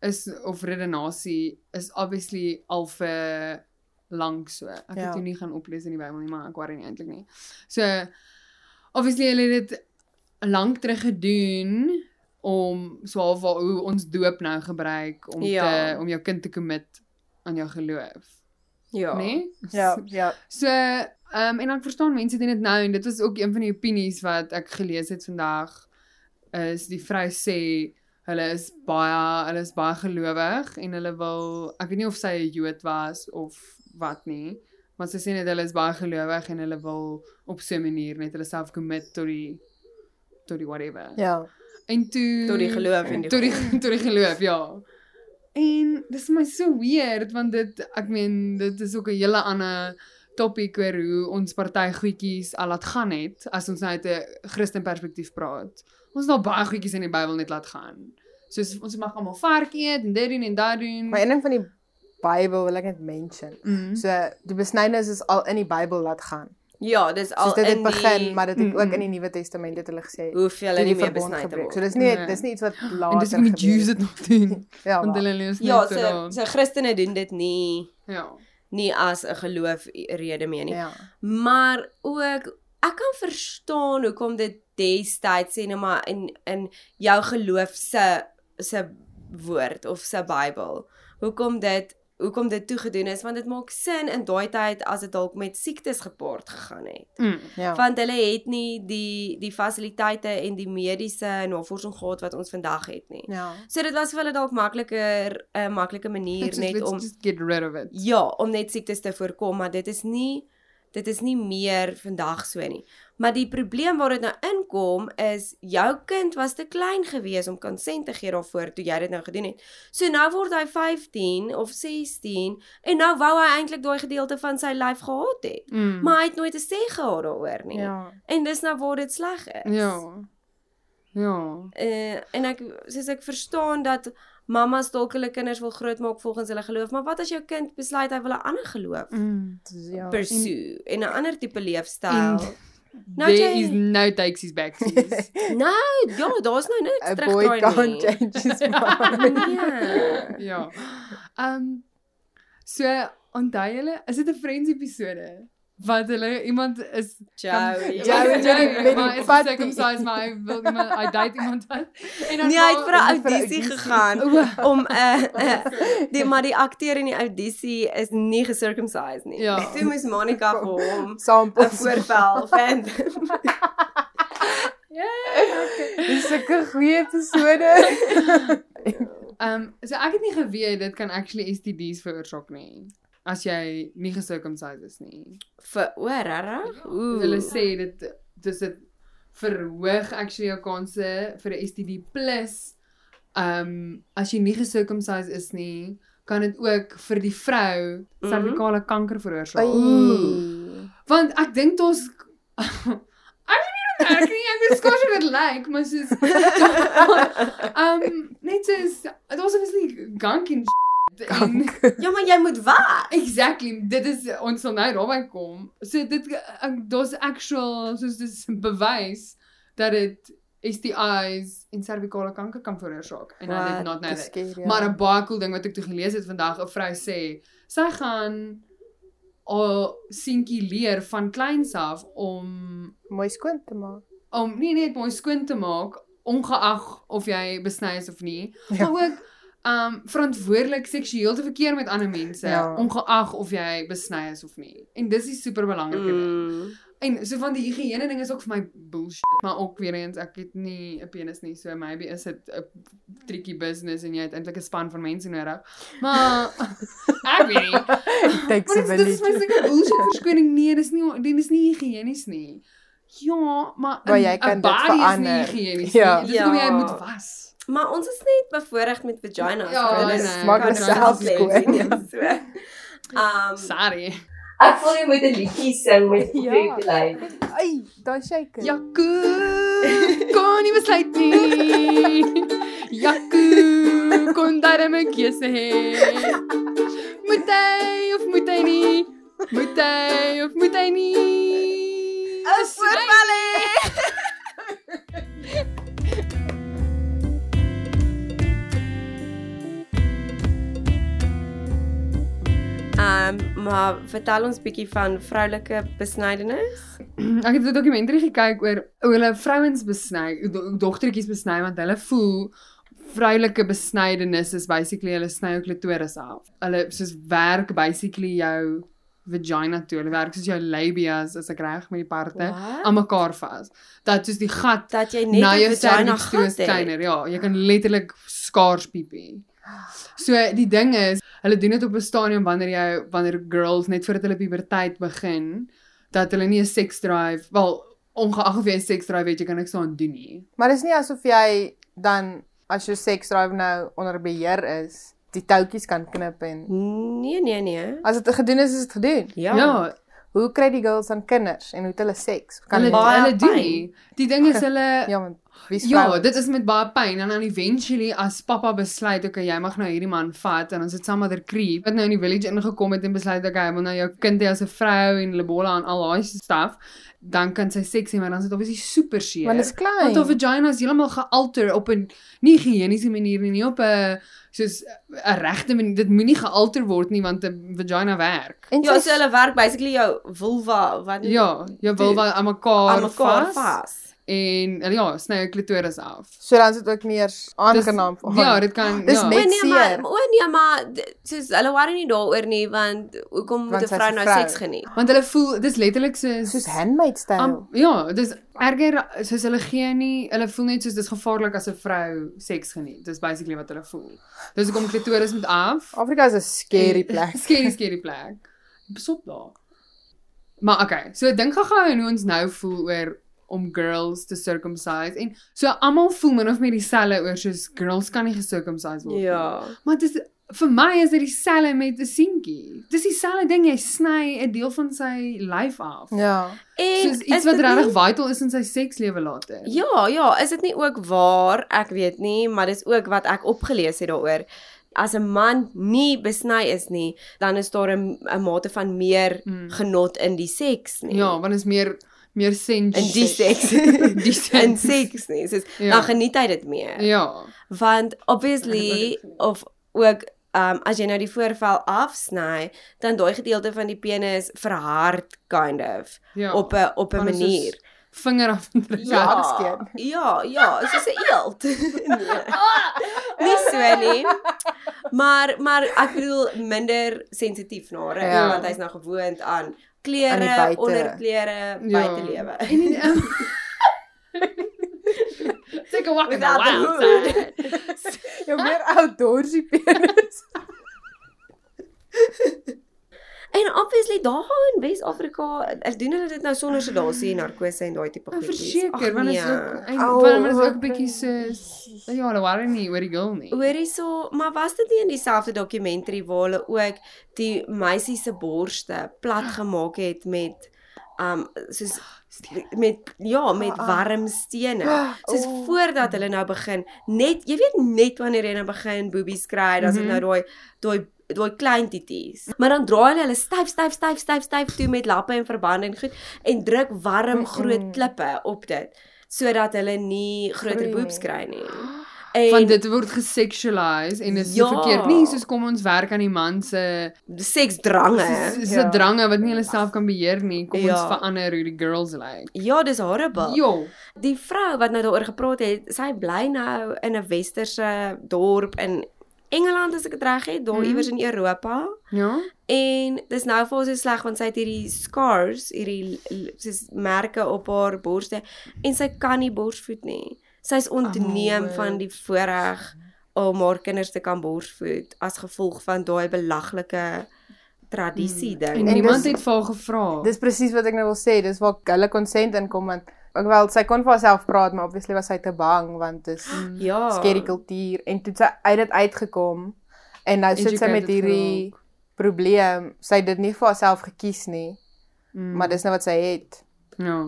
is of redenasie is obviously al vir lank so. Ek Ja. het jou nie gaan oplees in die Bybel nie, maar ek worry nie eintlik nie. So obviously hulle het dit lank terug gedoen om so half waar hoe ons doop nou gebruik om Ja. te om jou kind te commit aan jou geloof. Ja. Nee? ja, ja. So, ehm um, en ek verstaan mense doen dit nou en dit was ook een van die opinies wat ek gelees het vandag is die vrou sê hulle is baie hulle is baie gelowig en hulle wil ek weet nie of sy 'n Jood was of wat nie, maar sy sê net hulle is baie gelowig en hulle wil op so 'n manier net hulle self commit tot die tot die whatever. Ja. En toe Tot die geloof en die tot die tot die geloof, ja. En dis my so weird want dit ek meen dit is ook 'n hele ander topik oor hoe ons party goedjies al laat gaan het as ons nou uit 'n Christen perspektief praat. Ons het al baie goedjies in die Bybel net laat gaan. Soos ons mag almal vark eet en dit doen en dat doen. Maar een ding van die Bybel wil ek net mention. mm. So die besnydenis is al in die Bybel laat gaan. Ja, dis al Soos dit in het begin, die, maar dit het Mm, ook mm. in die Nuwe Testament het hulle gesê hoeveel hulle die nie meer besny te word. So dis nie Nee. dis nie iets wat en later dis ook die Jews dit nog doen. Ja, Want hulle lees net Ja, so so so Christene doen dit nie Ja. nie as 'n geloof rede meer nie. ja. Maar ook ek kan verstaan hoekom dit destyds sê net maar in in jou geloof se se woord of se Bybel. Hoekom dit hoekom dit toegedoen is want dit maak sin in daai tyd as dit dalk met siektes gepaard gegaan het. Mm. Ja. Want hulle het nie die die fasiliteite en die mediese navorsing gehad wat ons vandag het nie. Ja. So dit was vir hulle dalk makliker 'n maklike manier Net net om just get rid of it. ja, om net siektes te voorkom, maar dit is nie dit is nie meer vandag so nie. Maar die probleem waar dit nou inkom is jou kind was te klein gewees om konsent te gee daarvoor toe jy dit nou gedoen het. So nou word hy 15 of 16 en nou wou hy eintlik daai gedeelte van sy lyf gehad het. Mm. Maar hy het nooit 'n sê gehad daaroor nie. Ja. En dis nou waar dit sleg is. Ja. Ja. Uh, en ek soos ek verstaan dat mammas dalk hulle kinders wil grootmaak volgens hulle geloof, maar wat as jou kind besluit hy wil 'n ander geloof Mm. Ja. pursue en 'n ander tipe leefstyl? Nou There jy- is no takesies backsies. Nou, ja, daar's nou niks A terug boy daai can't nie. change his mind. Nee. ja. Ehm um, so onthou julle, is dit 'n Friends episode? Wat hulle iemand is Joey. Joey. Joey maar is patty. circumcised maar hy wil iemand hy date iemand wat en dan Nee, hy het vir 'n audisie gegaan om 'n uh, die maar die akteur in die audisie is nie gecircumcised nie. Ja. Toe moes Monica vir hom 'n voorval vind. Dis 'n goeie episode. Ehm um, so ek het nie geweet dit kan actually STDs veroorsaak nie as jy nie gecircumcised is nie. vir o, regtig? Ooh. Hulle sê dit dis dit verhoog actually jou kanse vir 'n STD plus ehm um, as jy nie gecircumcised is nie, kan dit ook vir die vrou Mhm. servikale kanker veroorsaak. Oei. Want ek dink daar's ek weet nie dit ek weet hoe dit lyk, maar soos ehm um, net soos daar's obviously gunk en shit en Ja, maar jy moet wat? Exactly, dit is ons sal nou daarby kom. So dit daar's actual soos dis bewys dat dit STIs en servikale kanker kan veroorsaak en Wat? did not scary, ja. Maar 'n baie cool ding wat ek toe gelees het vandag, 'n vrou sê sy gaan al seentjie leer van kleins af om mooi skoon te maak. om nie net mooi skoon te maak ongeag of jy besny is of nie, Ja. maar ook um verantwoordelik seksueel te verkeer met ander mense Ja. ongeag of jy besny is of nie. En dis die super belangrike ding. Mm. En so van die higiëne ding is ook vir my bullshit, maar ook weer eens ek het nie 'n penis nie, so maybe is dit 'n tricky business en jy het eintlik 'n span van mense nodig. Maar ek weet nie. Dit is my village. sulke bullshit verskoning nie, dis nie dit is nie higienis nie. Ja, maar jy 'n body is nie higiënies Ja. nie. Dis hoe jy Ja. moet was. Maar ons is net bevoorreg met vaginas. Ja, hulle nee, maak nie self skoon. Ja, so. Um Sorry. ek voel jy moet 'n liedjie sing met Ja. Drake Ai, daai shaker. Jaku, kon nie besluit nie. Jaku, kon darem 'n keuse hê. Moet hy of moet hy nie? Moet hy of moet hy nie? voorval Um maar vertel ons bietjie van vroulike besnydenis. Ek het 'n dokumentary gekyk oor hoe hulle vrouens besny, dogtertjies besny want hulle voel vroulike besnydenis is basically hulle sny jou klitoris af. Hulle soos werk basically jou vagina toe. Hulle werk soos jou labias as ek reg met die parte aan mekaar vas. Dat soos die gat Dat jy net na jou vagina gat kleiner. Ja, jy kan letterlik skaars piepie. So die ding is, hulle doen dit op 'n stadium wanneer jy wanneer girls net voordat hulle puberteit begin, dat hulle nie 'n sex drive, wel ongeag of jy 'n sex drive het, jy kan niks aan doen nie. Maar dis nie asof jy dan as jou sex drive nou onder beheer is, die toutjies kan knip en Nee, nee, nee. as dit gedoen is, is dit gedoen. Ja. ja Hoe kry die girls dan kinders en hoe het hulle seks? Kan hulle hulle doen nie. Die ding is hulle Ja, want Ja, dit is met baie pyn en dan eventually as pappa besluit okay, jy mag nou hierdie man vat en ons het saam met 'n creep wat nou in die village ingekom het en besluit okay, hy wil nou jou kind hê as 'n vrou en lebola en al daai stuff, dan kan sy seks hê, maar dan is dit obviously super seer. Want dit is klein. Want haar vagina is heeltemal gealter op 'n nie higiëniese manier nie, nie op 'n soos 'n regte manier. Dit moenie gealter word nie want 'n vagina werk. En Ja, so hulle werk basically jou vulva wat Ja, wil wel aan mekaar, aan mekaar vas, vas. En ja, sny jou klitoris af. so dan is dit ook meer aangenaam vir Ja, dit kan Dis ja. net- O nee, maar seer. o nee, maar soos hulle worry nie daaroor nie want hoekom moet Want 'n vrou nou seks geniet? Want hulle voel dis letterlik soos soos handmade style. Am, ja, dis erger soos hulle gee nie, hulle voel net soos dis gevaarlik as 'n vrou seks geniet. Dis basically wat hulle voel. Dis hoekom klitoris moet af. Afrika is 'n scary plek. scary scary plek. Besop daar. Maar okay, so dink gou-gou hoe ons nou voel oor om girls te circumcise en so almal voel min of meer dieselfde oor soos girls kan nie gecircumcise word nie. Ja. Maar dis vir my is dit dieselfde met 'n seentjie. Dis dieselfde ding jy sny 'n deel van sy lyf af. Ja. En Soos is iets wat regtig vital is in sy sekslewe later. Ja, ja, is dit nie ook waar? Ek weet nie, maar dis ook wat ek opgelees het daaroor. As 'n man nie besny is nie, dan is daar 'n 'n mate van meer Mm. genot in die seks nie. Ja, want is meer meer sens in die seks. die in sens. seks nie. Soos Ja. dan geniet hy dit meer. Ja. Want obviously of ook um as jy nou die voorvel afsny, dan daai gedeelte van die penis verhard kind of Ja. op 'n op 'n manier. Vinger af. Ja, afskeer. Ja, ja, soos 'n eeld. nee. nie so nie. Maar maar ek bedoel minder sensitief na haar, Ja. want hy's nou gewoond Aan klere, die buite. onderklere, buitelewe. En die um, Take a walk in the wild side. Jou meer outdoorsy penis. En obviously daar in Wes-Afrika, ek doen hulle dit nou sonder sedasie en narkose en daai tipe Nou goedjies. verseker, want dit is ook want dit is ook 'n bietjie soos ja, hulle worry nie oor die girl nie. Hoorie so, maar was dit nie in dieselfde dokumentary waar hulle ook die meisie se borste plat gemaak het met um soos met ja, met Ah, ah. warm stene. Soos Oh. voordat hulle nou begin, net jy weet net wanneer jy nou begin boobies kry, dan is dit Mhm. nou daai daai daai klein titties. Maar dan draai hulle hulle styf styf styf styf styf toe met lappe en verbande en goed en druk warm groot klippe op dit sodat hulle nie groter boobs kry nie. En Want dit word gesexualize en is so Ja. verkeerd. Nie soos kom ons werk aan die man se seksdrange. se se Ja. drange wat nie hulle self kan beheer nie. Kom ons Ja. verander hoe die girls lyk. Ja, dis horrible. Jo. Die vrou wat nou daaroor gepraat het, sy bly nou in 'n westerse dorp in Engeland as ek dit reg het, daar Mhm. iewers in Europa. Ja. En dis nou vir haar so sleg want sy het hierdie scars, hierdie soos merke op haar borste en sy kan nie borsvoed nie. Sy's ontneem Oh, van die voorreg om haar kinders te kan borsvoed as gevolg van daai belaglike tradisie En, ding. En niemand dis- het vir haar gevra. Dis presies wat ek nou wil sê, dis waar hulle consent inkom want ek wel sy kon vir haarself praat, maar obviously was sy te bang want dis Ja. skerry kultuur en toe het sy uit dit uitgekom en nou sit sy met hierdie probleem. Sy het dit nie vir haarself gekies nie, Mm. maar dis nou wat sy het. ja.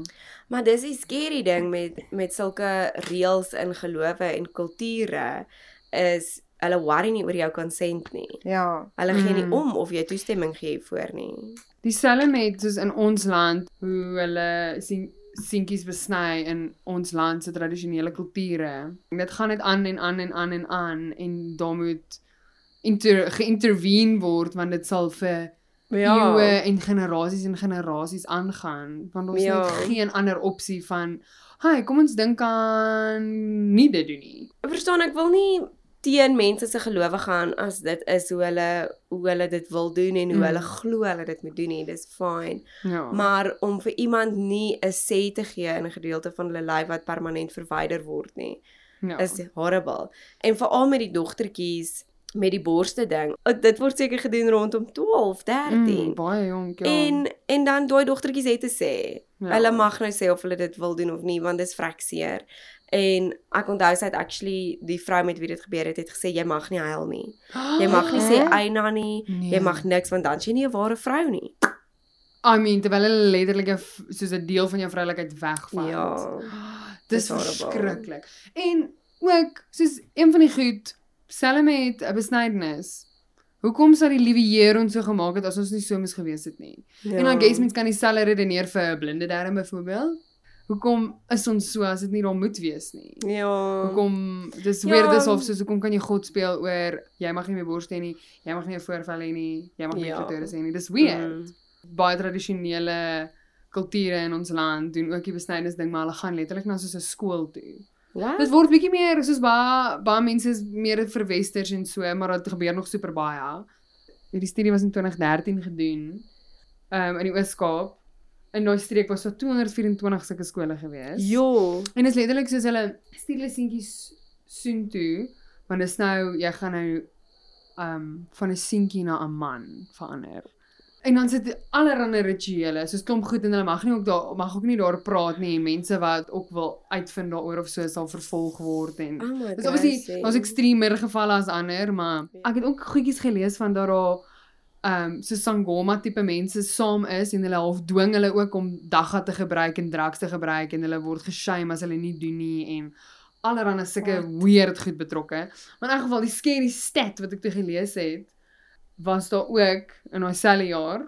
Maar dis die scary ding met met sulke reëls in gelowe en kulture is hulle worry nie oor jou consent nie. Ja. Hulle gee nie Mm. om of jy toestemming gee voor nie. Dieselfde met soos in ons land hoe hulle sien seentjies besny in ons land se tradisionele kulture. Dit gaan net aan en aan en aan en aan en daar moet inter geïntervene word want dit sal vir ja. eeue en generasies en generasies aangaan want ons Ja. het geen ander opsie van Hi, kom ons dink aan nie dit doen nie. Verstaan ek wil nie teen mense se gelowe gaan as dit is hoe hulle hoe hulle dit wil doen en hoe Mm. hulle glo hulle dit moet doen nie. Dis fyn. Ja. Maar om vir iemand nie 'n sê te gee in 'n gedeelte van hulle lyf wat permanent verwyder word nie. ja. is horrible. En veral met die dogtertjies met die borste ding. Uh, Dit word seker gedoen rondom 12, 13. mm, baie jonk ja. En en dan daai dogtertjies het te sê. Ja. Hulle mag nou sê of hulle dit wil doen of nie want dit is vrek seer. En ek onthou sy het actually die vrou met wie dit gebeur het het gesê jy mag nie huil nie. Jy mag nie sê eina nie. Nee. Jy mag niks want dan is jy nie 'n ware vrou nie. I mean terwyl hulle letterlik soos 'n deel van jou vroulikheid wegvat. Ja. Dis verskriklik. En ook soos een van die goed, selfs met 'n besnydenis. Hoekom sou die liewe Here ons so gemaak het as ons nie so moes gewees het nie? Ja. En dan guess mens kan dieselfde redeneer vir 'n blinde darm byvoorbeeld. Hoekom is ons so as dit nie daar moet wees nie? Ja. Hoekom dis Ja. weer dis of soos hoekom kan jy God speel oor jy mag nie meer borste hê nie, jy mag nie 'n voorval hê nie, jy mag nie Ja. klitoris hê nie. Dis weird. Mm. Baie tradisionele kulture in ons land doen ook die besnydenis ding, maar hulle gaan letterlik na soos 'n skool toe. Wat? Dit word bietjie meer soos baie baie mense is meer verwesters en so, maar dit gebeur nog super baie. Hierdie studie was in 2013 gedoen. Um in die Oos-Kaap. In daai streek was daar 224 sulke skole gewees. Jo. En dit is letterlik soos hulle stuur hulle seentjies soontoe, want dit is nou jy gaan nou um van 'n seentjie na 'n man verander. En dan sit allerlei rituele, soos klomp goed en hulle mag nie ook daar mag ook nie daar praat nie. Mense wat ook wil uitvind daaroor of so sal vervolg word en Oh Dis god. obviously daar's ekstremer gevalle as ander, maar ek het ook goedjies gelees van dat daar ehm um, so sangoma tipe mense saam is en hulle half dwing hulle ook om dagga te gebruik en drugs te gebruik en hulle word geshame as hulle nie doen nie en allerlei sulke weird goed betrokke. Maar in elk geval die scary stat wat ek toe gelees het was daar ook in daai selfe jaar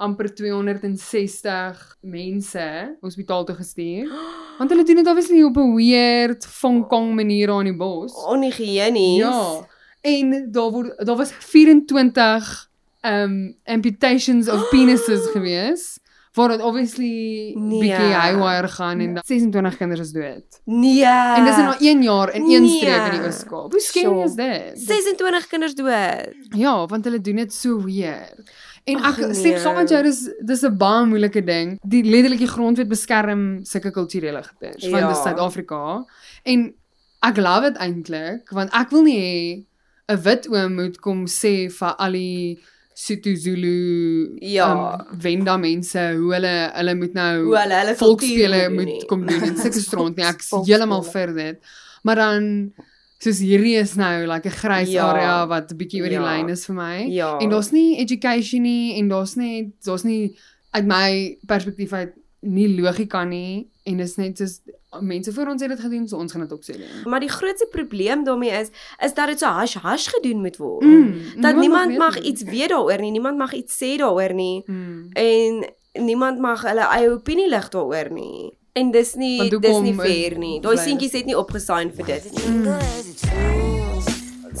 amper 260 mense hospitaal toe gestuur. Want hulle doen dit obviously op 'n weird Kong manier daar in die bos. Onhygiënies. Ja. En daar word daar was 24 um amputations of penises gewees. Waar dit obviously Nee. bietjie haywire gaan en dan 26 kinders is dood. Nee. En dis in na 1 jaar in een Nee. streek in die Oos-Kaap. Hoe scary Sjoe. is dit? 26 kinders dood. Ja, want hulle doen dit so weird. En ek nee. sê saam met jou dis dis 'n baie moeilike ding. Die letterlik die grondwet beskerm sulke kulturele goeders van Ja. dis Suid-Afrika. En ek love dit eintlik want ek wil nie hê 'n wit oom moet kom sê vir al die Sotho Zulu Ja. um, Venda mense hoe hulle hulle moet nou Hoe hulle hulle volksspele moet nie. kom doen en sulke stront nie. Ek is Volksspele. heeltemal vir dit. Maar dan soos hierdie is nou like 'n grys Ja. area wat 'n bietjie oor die Ja. lyn is vir my. Ja. En daar's nie education nie en daar's net daar's nie uit my perspektief uit nie logika nie en dis net soos mense voor ons het dit gedoen, so ons gaan dit ook sê doen. Maar die grootste probleem daarmee is is dat dit so hash hash gedoen moet word. Mm, dat niemand mag nie. iets weet daaroor nie, niemand mag iets sê daaroor nie Mm. en niemand mag hulle eie opinie lig daaroor nie. En dis nie dis nie fair nie. Daai seentjies het nie opgesign vir dit nie. Mm.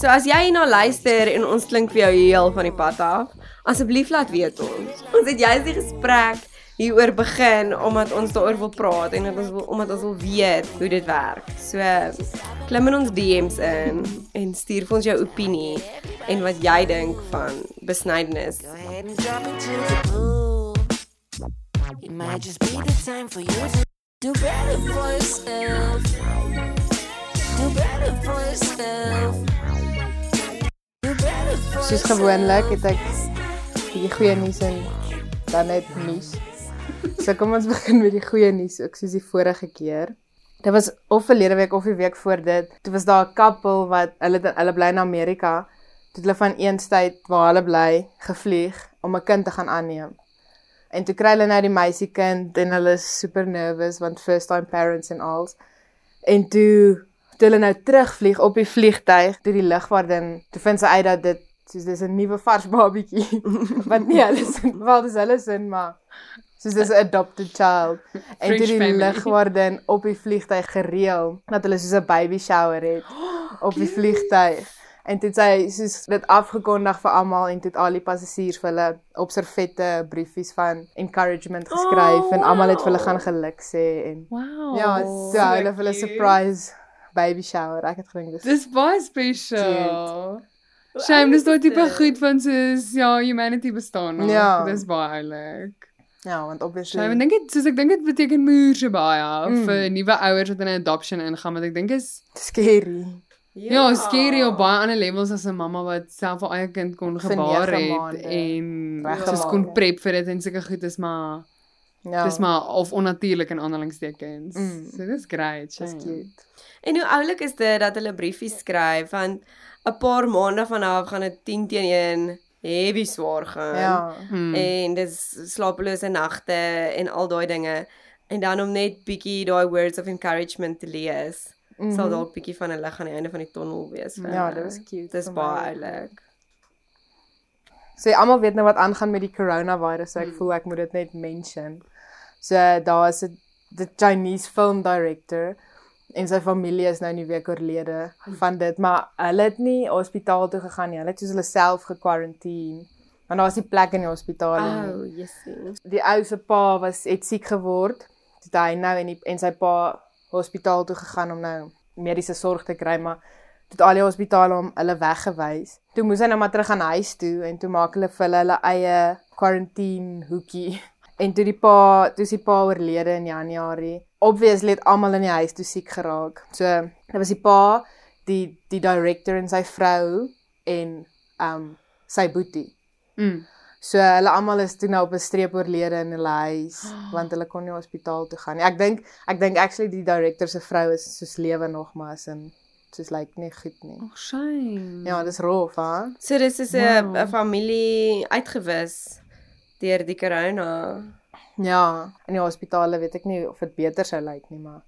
So as jy hierna luister en ons klink vir jou heel van die pad af, asseblief laat weet ons. Ons het juist die gesprek hieroor begin omdat ons daaroor wil praat en dat ons wil omdat ons wil weet hoe dit werk. So klim in ons DM's in en stuur vir ons jou opinie en wat jy dink van besnydenis. Go ahead and drop into the pool. It might just be the time for you to do better for yourself. Do better for yourself. Do better for Soos gewoonlik het ek die goeie nuus en dan net nuus. So kom ons begin met die goeie nuus, ook soos die vorige keer. Dit was of verlede week of die week voor dit. Toe was daar 'n koppel wat hulle hulle bly in Amerika. Toe hulle van een tyd waar hulle bly gevlieg om 'n kind te gaan aanneem. En toe kry hulle nou die meisiekind en hulle is super nervous want first time parents en al. En toe toe hulle nou terugvlieg op die vliegtyg, toe die lugwagdin, toe vind sy uit dat dit soos dis 'n nuwe vars babietjie. Want nie hulle sin, wel dis hulle sin, maar soos dis 'n adopted child. En toe die lugwagdin op die vliegtyg gereël dat hulle soos 'n baby shower het op die vliegtyg. En toe sy soos dit afgekondig vir almal en toe het al die passasiers vir hulle op servette briefies van encouragement geskryf Oh, en almal het vir hulle gaan geluk sê en Wow. ja, so so hulle vir hulle cute. surprise baby shower. Ek het gedink dis Dis baie special. Shame, dis daai tipe goed van soos ja, humanity bestaan nog. Ja. Dis baie oulik. Ja, want obviously Shame, ek dink dit soos ek dink dit beteken moerse baie Mm. vir nuwe ouers wat in 'n adoption ingaan, want ek dink is scary. ja, scary op baie ander levels as 'n mamma wat self haar eie kind kon gebaar het maande en soos kon het. prep vir dit en sulke goed is maar Ja. dis maar of onnatuurlik in aanhalingstekens. Mm. So dis great. dis shame. cute. En hoe oulik is dit dat hulle briefies skryf want 'n paar maande vanaf gaan dit 10 teenoor 1 heavy swaar gaan. Ja. Mm. En dis slapelose nagte en al daai dinge. En dan om net bietjie daai words of encouragement te lees. Mm -hmm. Sal Mhm. dalk bietjie van 'n lig aan die einde van die tonnel wees. vir Ja, dit was cute. Dis baie oulik. So almal weet nou wat aangaan met die coronavirus, so ek Mm. voel ek moet dit net mention. So daar is 'n die Chinese film director en sy familie is nou in die week oorlede van dit, maar hulle het nie hospitaal toe gegaan nie. Hulle het soos hulle self gekwarantine. Want daar was nie plek in die hospitaal nie. Oh, jessie. die ou se pa was het siek geword. Het hy nou en die, en sy pa hospitaal toe gegaan om nou mediese sorg te kry, maar toe het al die hospitale hom hulle weggewys. Toe moes hy nou maar terug gaan huis toe en toe maak hulle vir hulle hulle eie quarantine hoekie. En toe die pa, toe is die pa oorlede in Januarie. Obviously het almal in die huis toe siek geraak. So, dit was die pa, die die director en sy vrou en um sy boetie. Mm. So hulle almal is toe nou op 'n streep oorlede in hulle huis want hulle kon nie hospitaal toe gaan nie. Ek dink ek dink actually die director se vrou is soos lewe nog maar as in soos lyk like, nie goed nie. Oh, shame. Ja, dis rof, hè? So dis is 'n Wow. 'n familie uitgewis deur die corona. Ja, in die hospitale weet ek nie of dit beter sou lyk nie, maar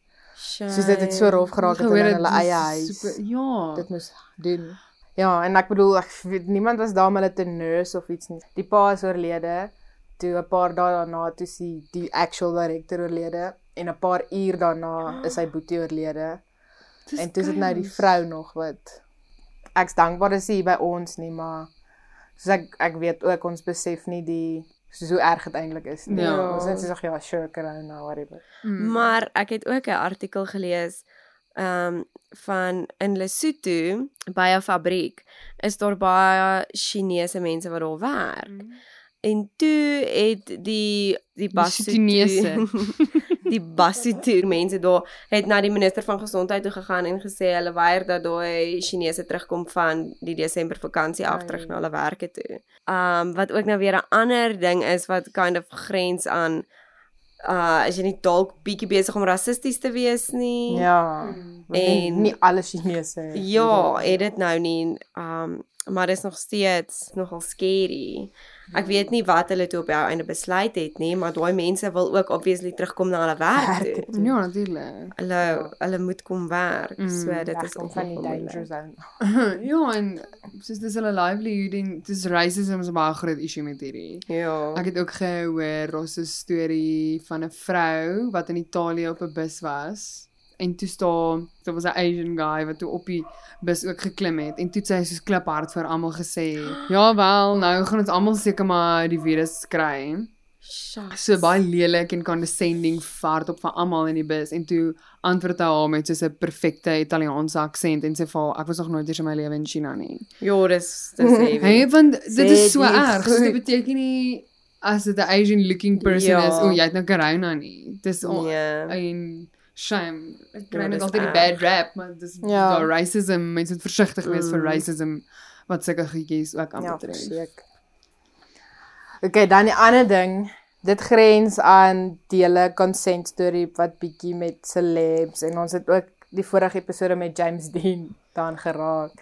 soos dit het so rof geraak het in hulle eie huis. super- Ja. Dit moes doen. Ja, en ek bedoel ek weet niemand was daar om hulle te nurse of iets nie. Die pa is oorlede. Toe 'n paar dae daarna toe is die, actual director oorlede en 'n paar uur daarna is sy boetie oorlede. Dis En toe is dit nou die vrou nog wat ek's dankbaar dis hier by ons nie, maar soos ek ek weet ook ons besef nie die soos hoe erg dit eintlik is nie. Ja. Ons net sê ja, sure corona whatever. Mm. Maar ek het ook 'n artikel gelees ehm um, van in Lesotho by 'n fabriek is daar baie Chinese mense wat daar werk. En toe het die die Soetonese. die Basotho mense daar het na die minister van gesondheid toe gegaan en gesê hulle weier dat daai Chinese terugkom van die Desember vakansie af terug na hulle werke toe. Um wat ook nou weer 'n ander ding is wat kind of grens aan uh as jy nie dalk bietjie besig om rassisties te wees nie. Ja. Nie, En- nie alle Chinese. Ja, het dit nou nie um maar dit is nog steeds nogal scary. Ek weet nie wat hulle toe op die einde besluit het nie, maar daai mense wil ook obviously terugkom na hulle werk Werk toe. Ja, natuurlik. Hulle hulle moet kom werk. Mm, so dit is nog van die danger zone. ja, en soos dis hulle livelihood en dis racism is 'n baie groot issue met hierdie. Ja. Ek het ook gehoor daar's 'n storie van 'n vrou wat in Italië op 'n bus was en toe staan daar was 'n Asian guy wat toe op die bus ook geklim het en toe sy soos kliphard vir almal gesê ja wel nou gaan ons almal seker maar die virus kry Shucks. so baie lelik en condescending vaart op van almal in die bus en toe antwoord hy haar met so 'n perfekte Italiaanse aksent en sê vir haar ek was nog nooit eers in my lewe in China nie. Ja, dis dis heavy. Hey, want dit Sê is so erg. So dit beteken nie as dit 'n Asian looking person Ja. is, o, jy het nou corona nie. Dis on, Ja. en shame. Ek kry Ja, net dis altyd die bad rap, maar dis Ja. ja, racism. Mense moet versigtig wees vir Mm. racism wat sulke goedjies ook Ja, aanbetref. verseker. Okay, dan die ander ding, dit grens aan die hele consent storie wat bietjie met celebs en ons het ook die vorige episode met James Dean daan geraak.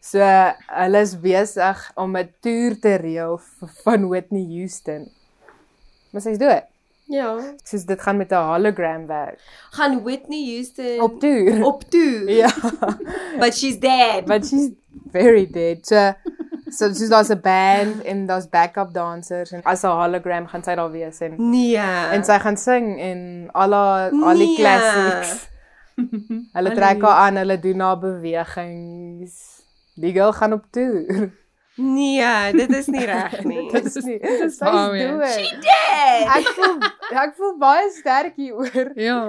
So hulle is besig om 'n toer te reël van Whitney Houston. Maar sy's dood. Ja. Soos dit gaan met 'n hologram werk. Gaan Whitney Houston Op toer. op toe. Ja. But she's dead. But she's very dead. So so soos daar's 'n band en daar's backup dancers en as 'n hologram gaan sy daar wees en nee. en sy gaan sing en al haar al die Nee. classics. Hulle trek haar aan, hulle doen haar bewegings. Die girl gaan op toer. Nee, dit is nie reg nie. Dit is nie. Dit is baie dood. dead. Ek voel ek voel baie sterk hieroor. Ja.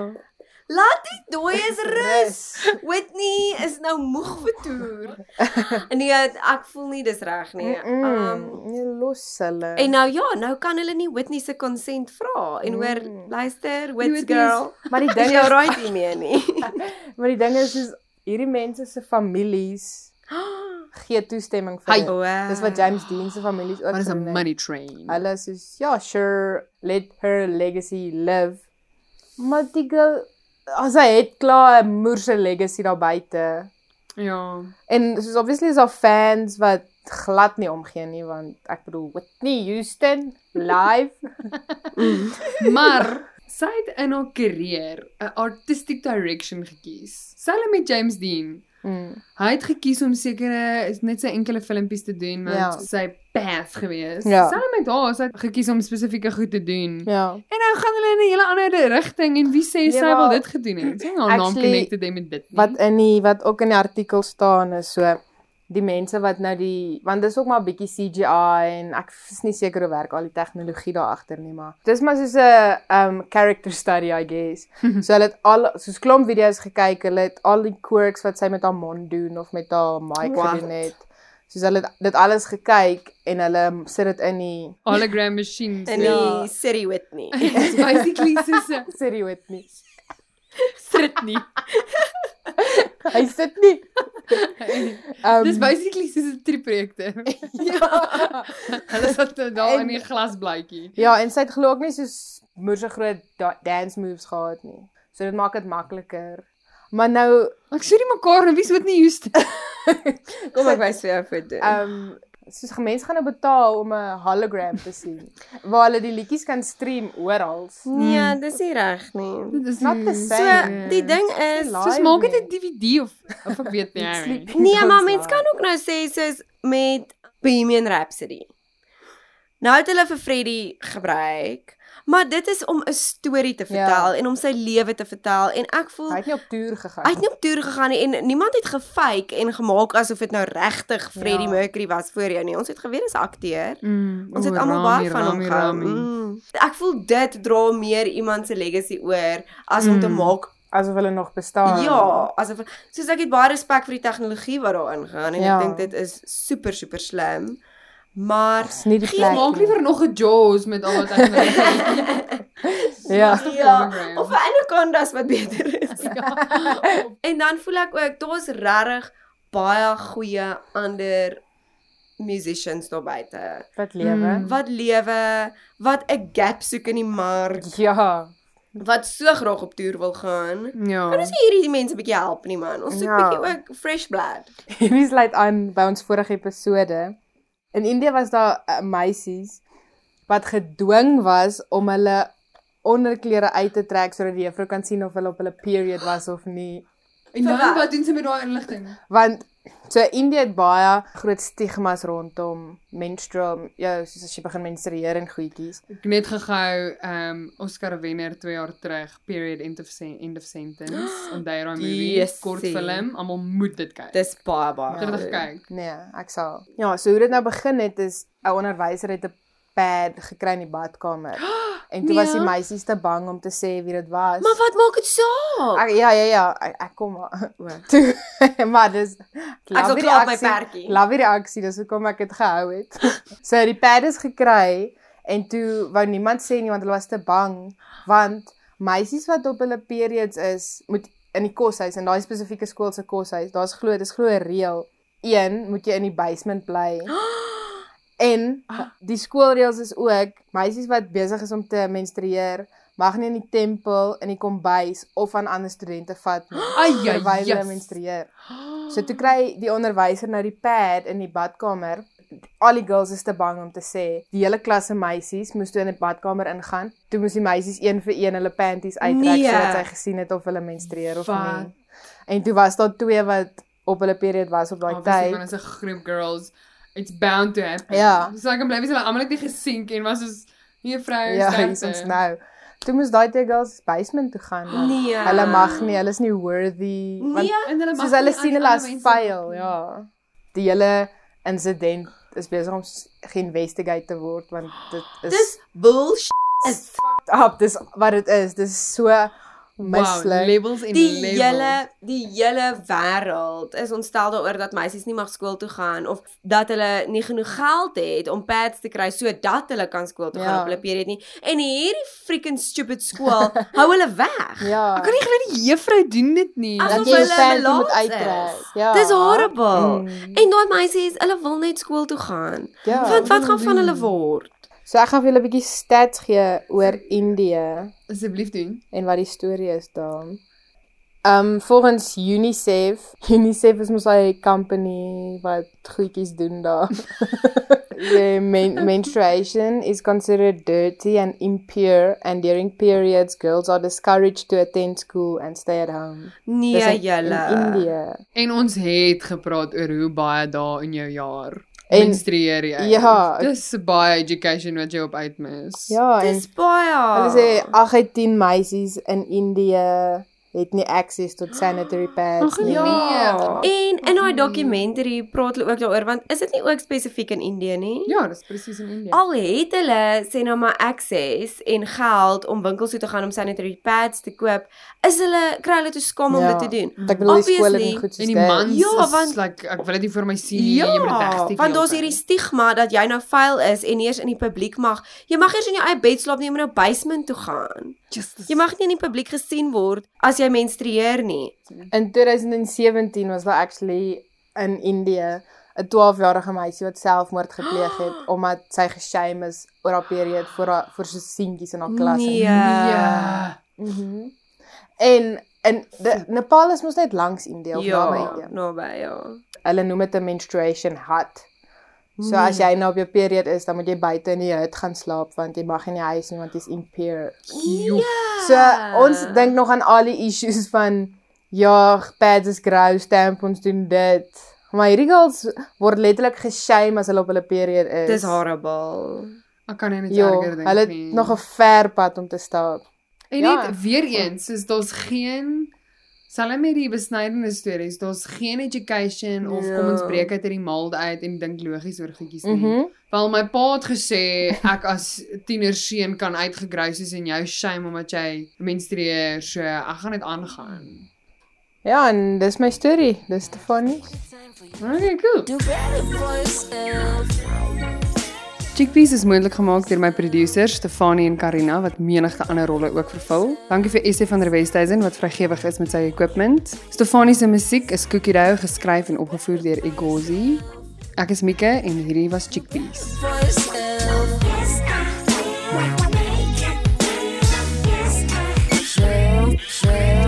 Laat die dooies rus. Whitney is nou moeg vir toer. Nee, ek voel nie dis reg nie. Um nee, los hulle. en nou ja, nou kan hulle nie Whitney se consent vra en hoor Mm. luister, Whit's Whitney's- girl. maar die ding jy is, right hiermee nie? maar die ding is is hierdie mense se families gee toestemming vir dit. Wow. Dis wat James Dean se families ook Maar dis 'n doen, hè. money train. Hulle sê ja, sure, let her legacy live. Maar die girl as hy het klaar 'n moerse legacy daar buite. Ja. En soos obviously is daar fans wat glad nie omgee nie want ek bedoel Whitney Houston live. Maar sy het in haar karier 'n artistic direction gekies. Het met James Dean. Mm. Hy het gekies om sekere is net sy enkele filmpies te doen want Ja. sy path gewees. Ja. Het met haar sy het gekies om spesifieke goed te doen. Ja. En nou gaan hulle in 'n hele ander rigting en wie sê Nee, sy maar- wil dit gedoen het? Sy het haar naam connected met dit. Nie. Wat in die wat ook in die artikel staan is so die mense wat nou die want dis ook maar 'n bietjie CGI en ek is nie seker hoe werk al die tegnologie daar agter nie maar dis maar soos 'n um character study I guess. so hulle het al soos klomp video's gekyk, hulle het al die quirks wat sy met haar mond doen of met haar mic gedoen het. Soos hulle het dit alles gekyk en hulle sit dit in die hologram machines. in Ja. die City Whitney. It's basically soos 'n Siri Whitney. sit nie. Hy sit nie. Um, Dis basically soos 'n trieprojekte. ja. Hulle sit nou daar En- in die glasblaadjie. Ja, en sy het glo ook nie so moerse groot da- dance moves gehad nie. So dit maak dit makliker. Maar nou, Ek sê nie mekaar en wie's wat nie Houston. Kom ek wys vir jou 'n foto. ehm um, soos mense gaan nou betaal om 'n hologram te sien waar hulle die liedjies kan stream oral. Nee, dis nie reg nie. Dit is Not the nie- So, die ding is Soos maak dit. 'n DVD of of ek weet nie. Mean. Nee, maar Dance mens live. kan ook nou sê soos met Bohemian Rhapsody. Nou het hulle vir Freddie gebruik, maar dit is om 'n storie te Ja. vertel en om sy lewe te vertel en ek voel Hy het nie op toer gegaan. Hy het nie op toer gegaan nie en niemand het gefake en gemaak asof dit nou regtig Freddie Ja. Mercury was voor jou nie. Ons het geweet dis 'n akteur. Mm, Ons het o, almal Rami, baie van hom gehou. Mm. Ek voel dit dra meer iemand se legacy oor as om te Mm. maak asof hulle nog bestaan. Ja, asof soos ek het baie respek vir die tegnologie wat daarin gaan en Ja. ek dink dit is super super slim. Maar Dis nie die plek. Maak nie. liewer nog 'n Jaws met al wat tegnologie. Ja. Of ja, of 'n anacondas wat beter is. Ja. En dan voel ek ook daar's regtig baie goeie ander musicians daar buite Wat lewe. Mm. wat lewe, wat 'n gap soek in die mark, Ja. wat so graag op toer wil gaan. Ja. Kan ons hierdie mense bietjie help nie man. Ons soek Ja. bietjie ook fresh blood. Hierdie sluit aan by ons vorige episode. In Indië was daar uh, meisies wat gedwing was om hulle onderklere uit te trek sodat die juffrou kan sien of hulle op hulle period was of nie. En dan wat? wat doen sy met daai inligting? Want so Indië het baie groot stigmas rondom menstrual, ja, soos as jy begin menstrueer en goedjies. Ek het net gehou um Oscar wenner 2 jaar terug, period end of sen end of sentence. Onthou daai movie, Jessie. kort film, almal moet dit kyk. Dis baie baie. Jy dit gekyk? Nee, ek sal. Ja, so hoe dit nou begin het is 'n onderwyser het 'n pad gekry in die badkamer. En toe was die Nee. meisies te bang om te sê wie dit was. Maar wat maak dit saak? Ek, ja ja ja, ek, ek kom maar. Toe maar dis Ek sal die klaar my perdjie. Love die reaksie, dis hoekom ek dit gehou het. so die pad is gekry en toe wou niemand sê nie want hulle was te bang want meisies wat op hulle periods is, moet in die koshuis en daai spesifieke skool se koshuis, daar's glo dis glo 'n reël. Een, moet jy in die basement bly. En die skoolreëls is ook meisies wat besig is om te menstrueer mag nie in die tempel, in die kombuis of aan ander studente vat nie ja. terwyl hulle menstrueer. So toe kry die onderwyser nou die pad in die badkamer. Al die girls is te bang om te sê. Die hele klas se meisies moes toe in die badkamer ingaan. Toe moes die meisies een vir een hulle panties uittrek Nee. sodat sy gesien het of hulle menstrueer of Wat? nie. En toe was daar twee wat op hulle period was op daai Obviously, tyd. want as 'n groep girls, it's bound to happen. Ja. So ek kan bly wees hulle almal het nie gesien en was soos nee vrou Ja, sterkte. hier is ons nou. Toe moes daai twee girls basement toe gaan. want Nee. Hulle mag nie, hulle is nie worthy. want Nee. En hulle mag soos hulle sien hulle as nie. ja. Die hele insident is besig om geïnvestigate te word want dit is Dis bullshit. Is up, dis wat dit is. Dis so Wow, mislik. levels en die levels. hele die hele wêreld is ontstel daaroor dat meisies nie mag skool toe gaan of dat hulle nie genoeg geld het om pads te kry sodat hulle kan skool toe gaan Ja. op hulle period nie. En hierdie freaking stupid skool hou hulle weg. Ja. Ek kan nie glo die juffrou doen dit nie. Asof dat jy jou panty moet uittrek. Ja. Dis horrible. Mm. En daai meisies, hulle wil net skool toe gaan. Ja. Want wat gaan van hulle word? So ek gaan vir julle 'n bietjie stats gee oor Indië Asseblief doen. en wat die storie is daar. Um volgens UNICEF, UNICEF is mos 'n company wat goedjies doen daar. the men menstruation is considered dirty and impure and during periods girls are discouraged to attend school and stay at home. Nee, in- julle. In. En ons het gepraat oor hoe baie dae in jou jaar En- menstrueer jy. Ja. Dis baie education wat jy op uitmis. Ja, en Dis baie. hulle sê 8 uit 10 meisies in Indië het nie access tot sanitary pads Ag, nie. ja. En in daai dokumentary praat hulle ook daaroor want is dit nie ook spesifiek in Indië nie? Ja, dis presies in India. Al het hulle sê nou maar access en geld om winkels toe te gaan om sanitary pads te koop, is hulle kry hulle te skaam om Ja. dit te doen. Ek bedoel die skole nie goed soos en die dit. mans Ja, is want- like ek wil dit nie vir my sien nie. jy moet dit Ja, wegsteek. want daar's hierdie stigma dat jy nou vuil is en eers in die publiek mag. Jy mag eers in jou eie bed slaap nie, jy moet nou basement toe gaan. Tyd. Just Jy mag nie in die publiek gesien word as jy menstrueer nie. In 2017 was daar actually in Indië 'n 12-jarige meisie wat selfmoord gepleeg het omdat sy geshame is oor haar period voor haar voor so seentjies in haar klas. Nee. Ja. Mhm. En in de, Nepal is mos net langs Indië of naby Ja, Indië. naby ja. Hulle noem dit 'n menstruation hut. So as jy nou op jou period is, dan moet jy buite in die hut gaan slaap want jy mag nie in die huis nie want is impure. Ja. So ons dink nog aan al die issues van ja, pads is gross, tampons doen dit. Maar hierdie girls word letterlik geshame as hulle op hulle period is. Dis horrible. Ek kan nie net Ja, erger dink hulle het nie. nog 'n ver pad om te stap. En Ja. net weer eens, soos daar's geen Selfs met die besnydende stories, daar's geen education of kom ons Ja. breek uit hierdie mold uit en dink logies oor goedjies nie. Mhm. Wel my pa het gesê ek as tienerseun kan uitgegrys is en jou shame omdat jy menstrueer, so ek gaan dit aangaan. Ja, en dis my storie. Dis Stefanie. Okay, cool. Do better for yourself. Chickpeas is moontlik gemaak deur my produsers Stefanie en Karina wat menigte ander rolle ook vervul. Dankie vir Essie van der Westhuizen wat vrygewig is met sy equipment. Stefanie se musiek is Cookie Dough geskryf en opgevoer deur Egozi. Ek is Mika en hierdie was Chickpeas. Yes,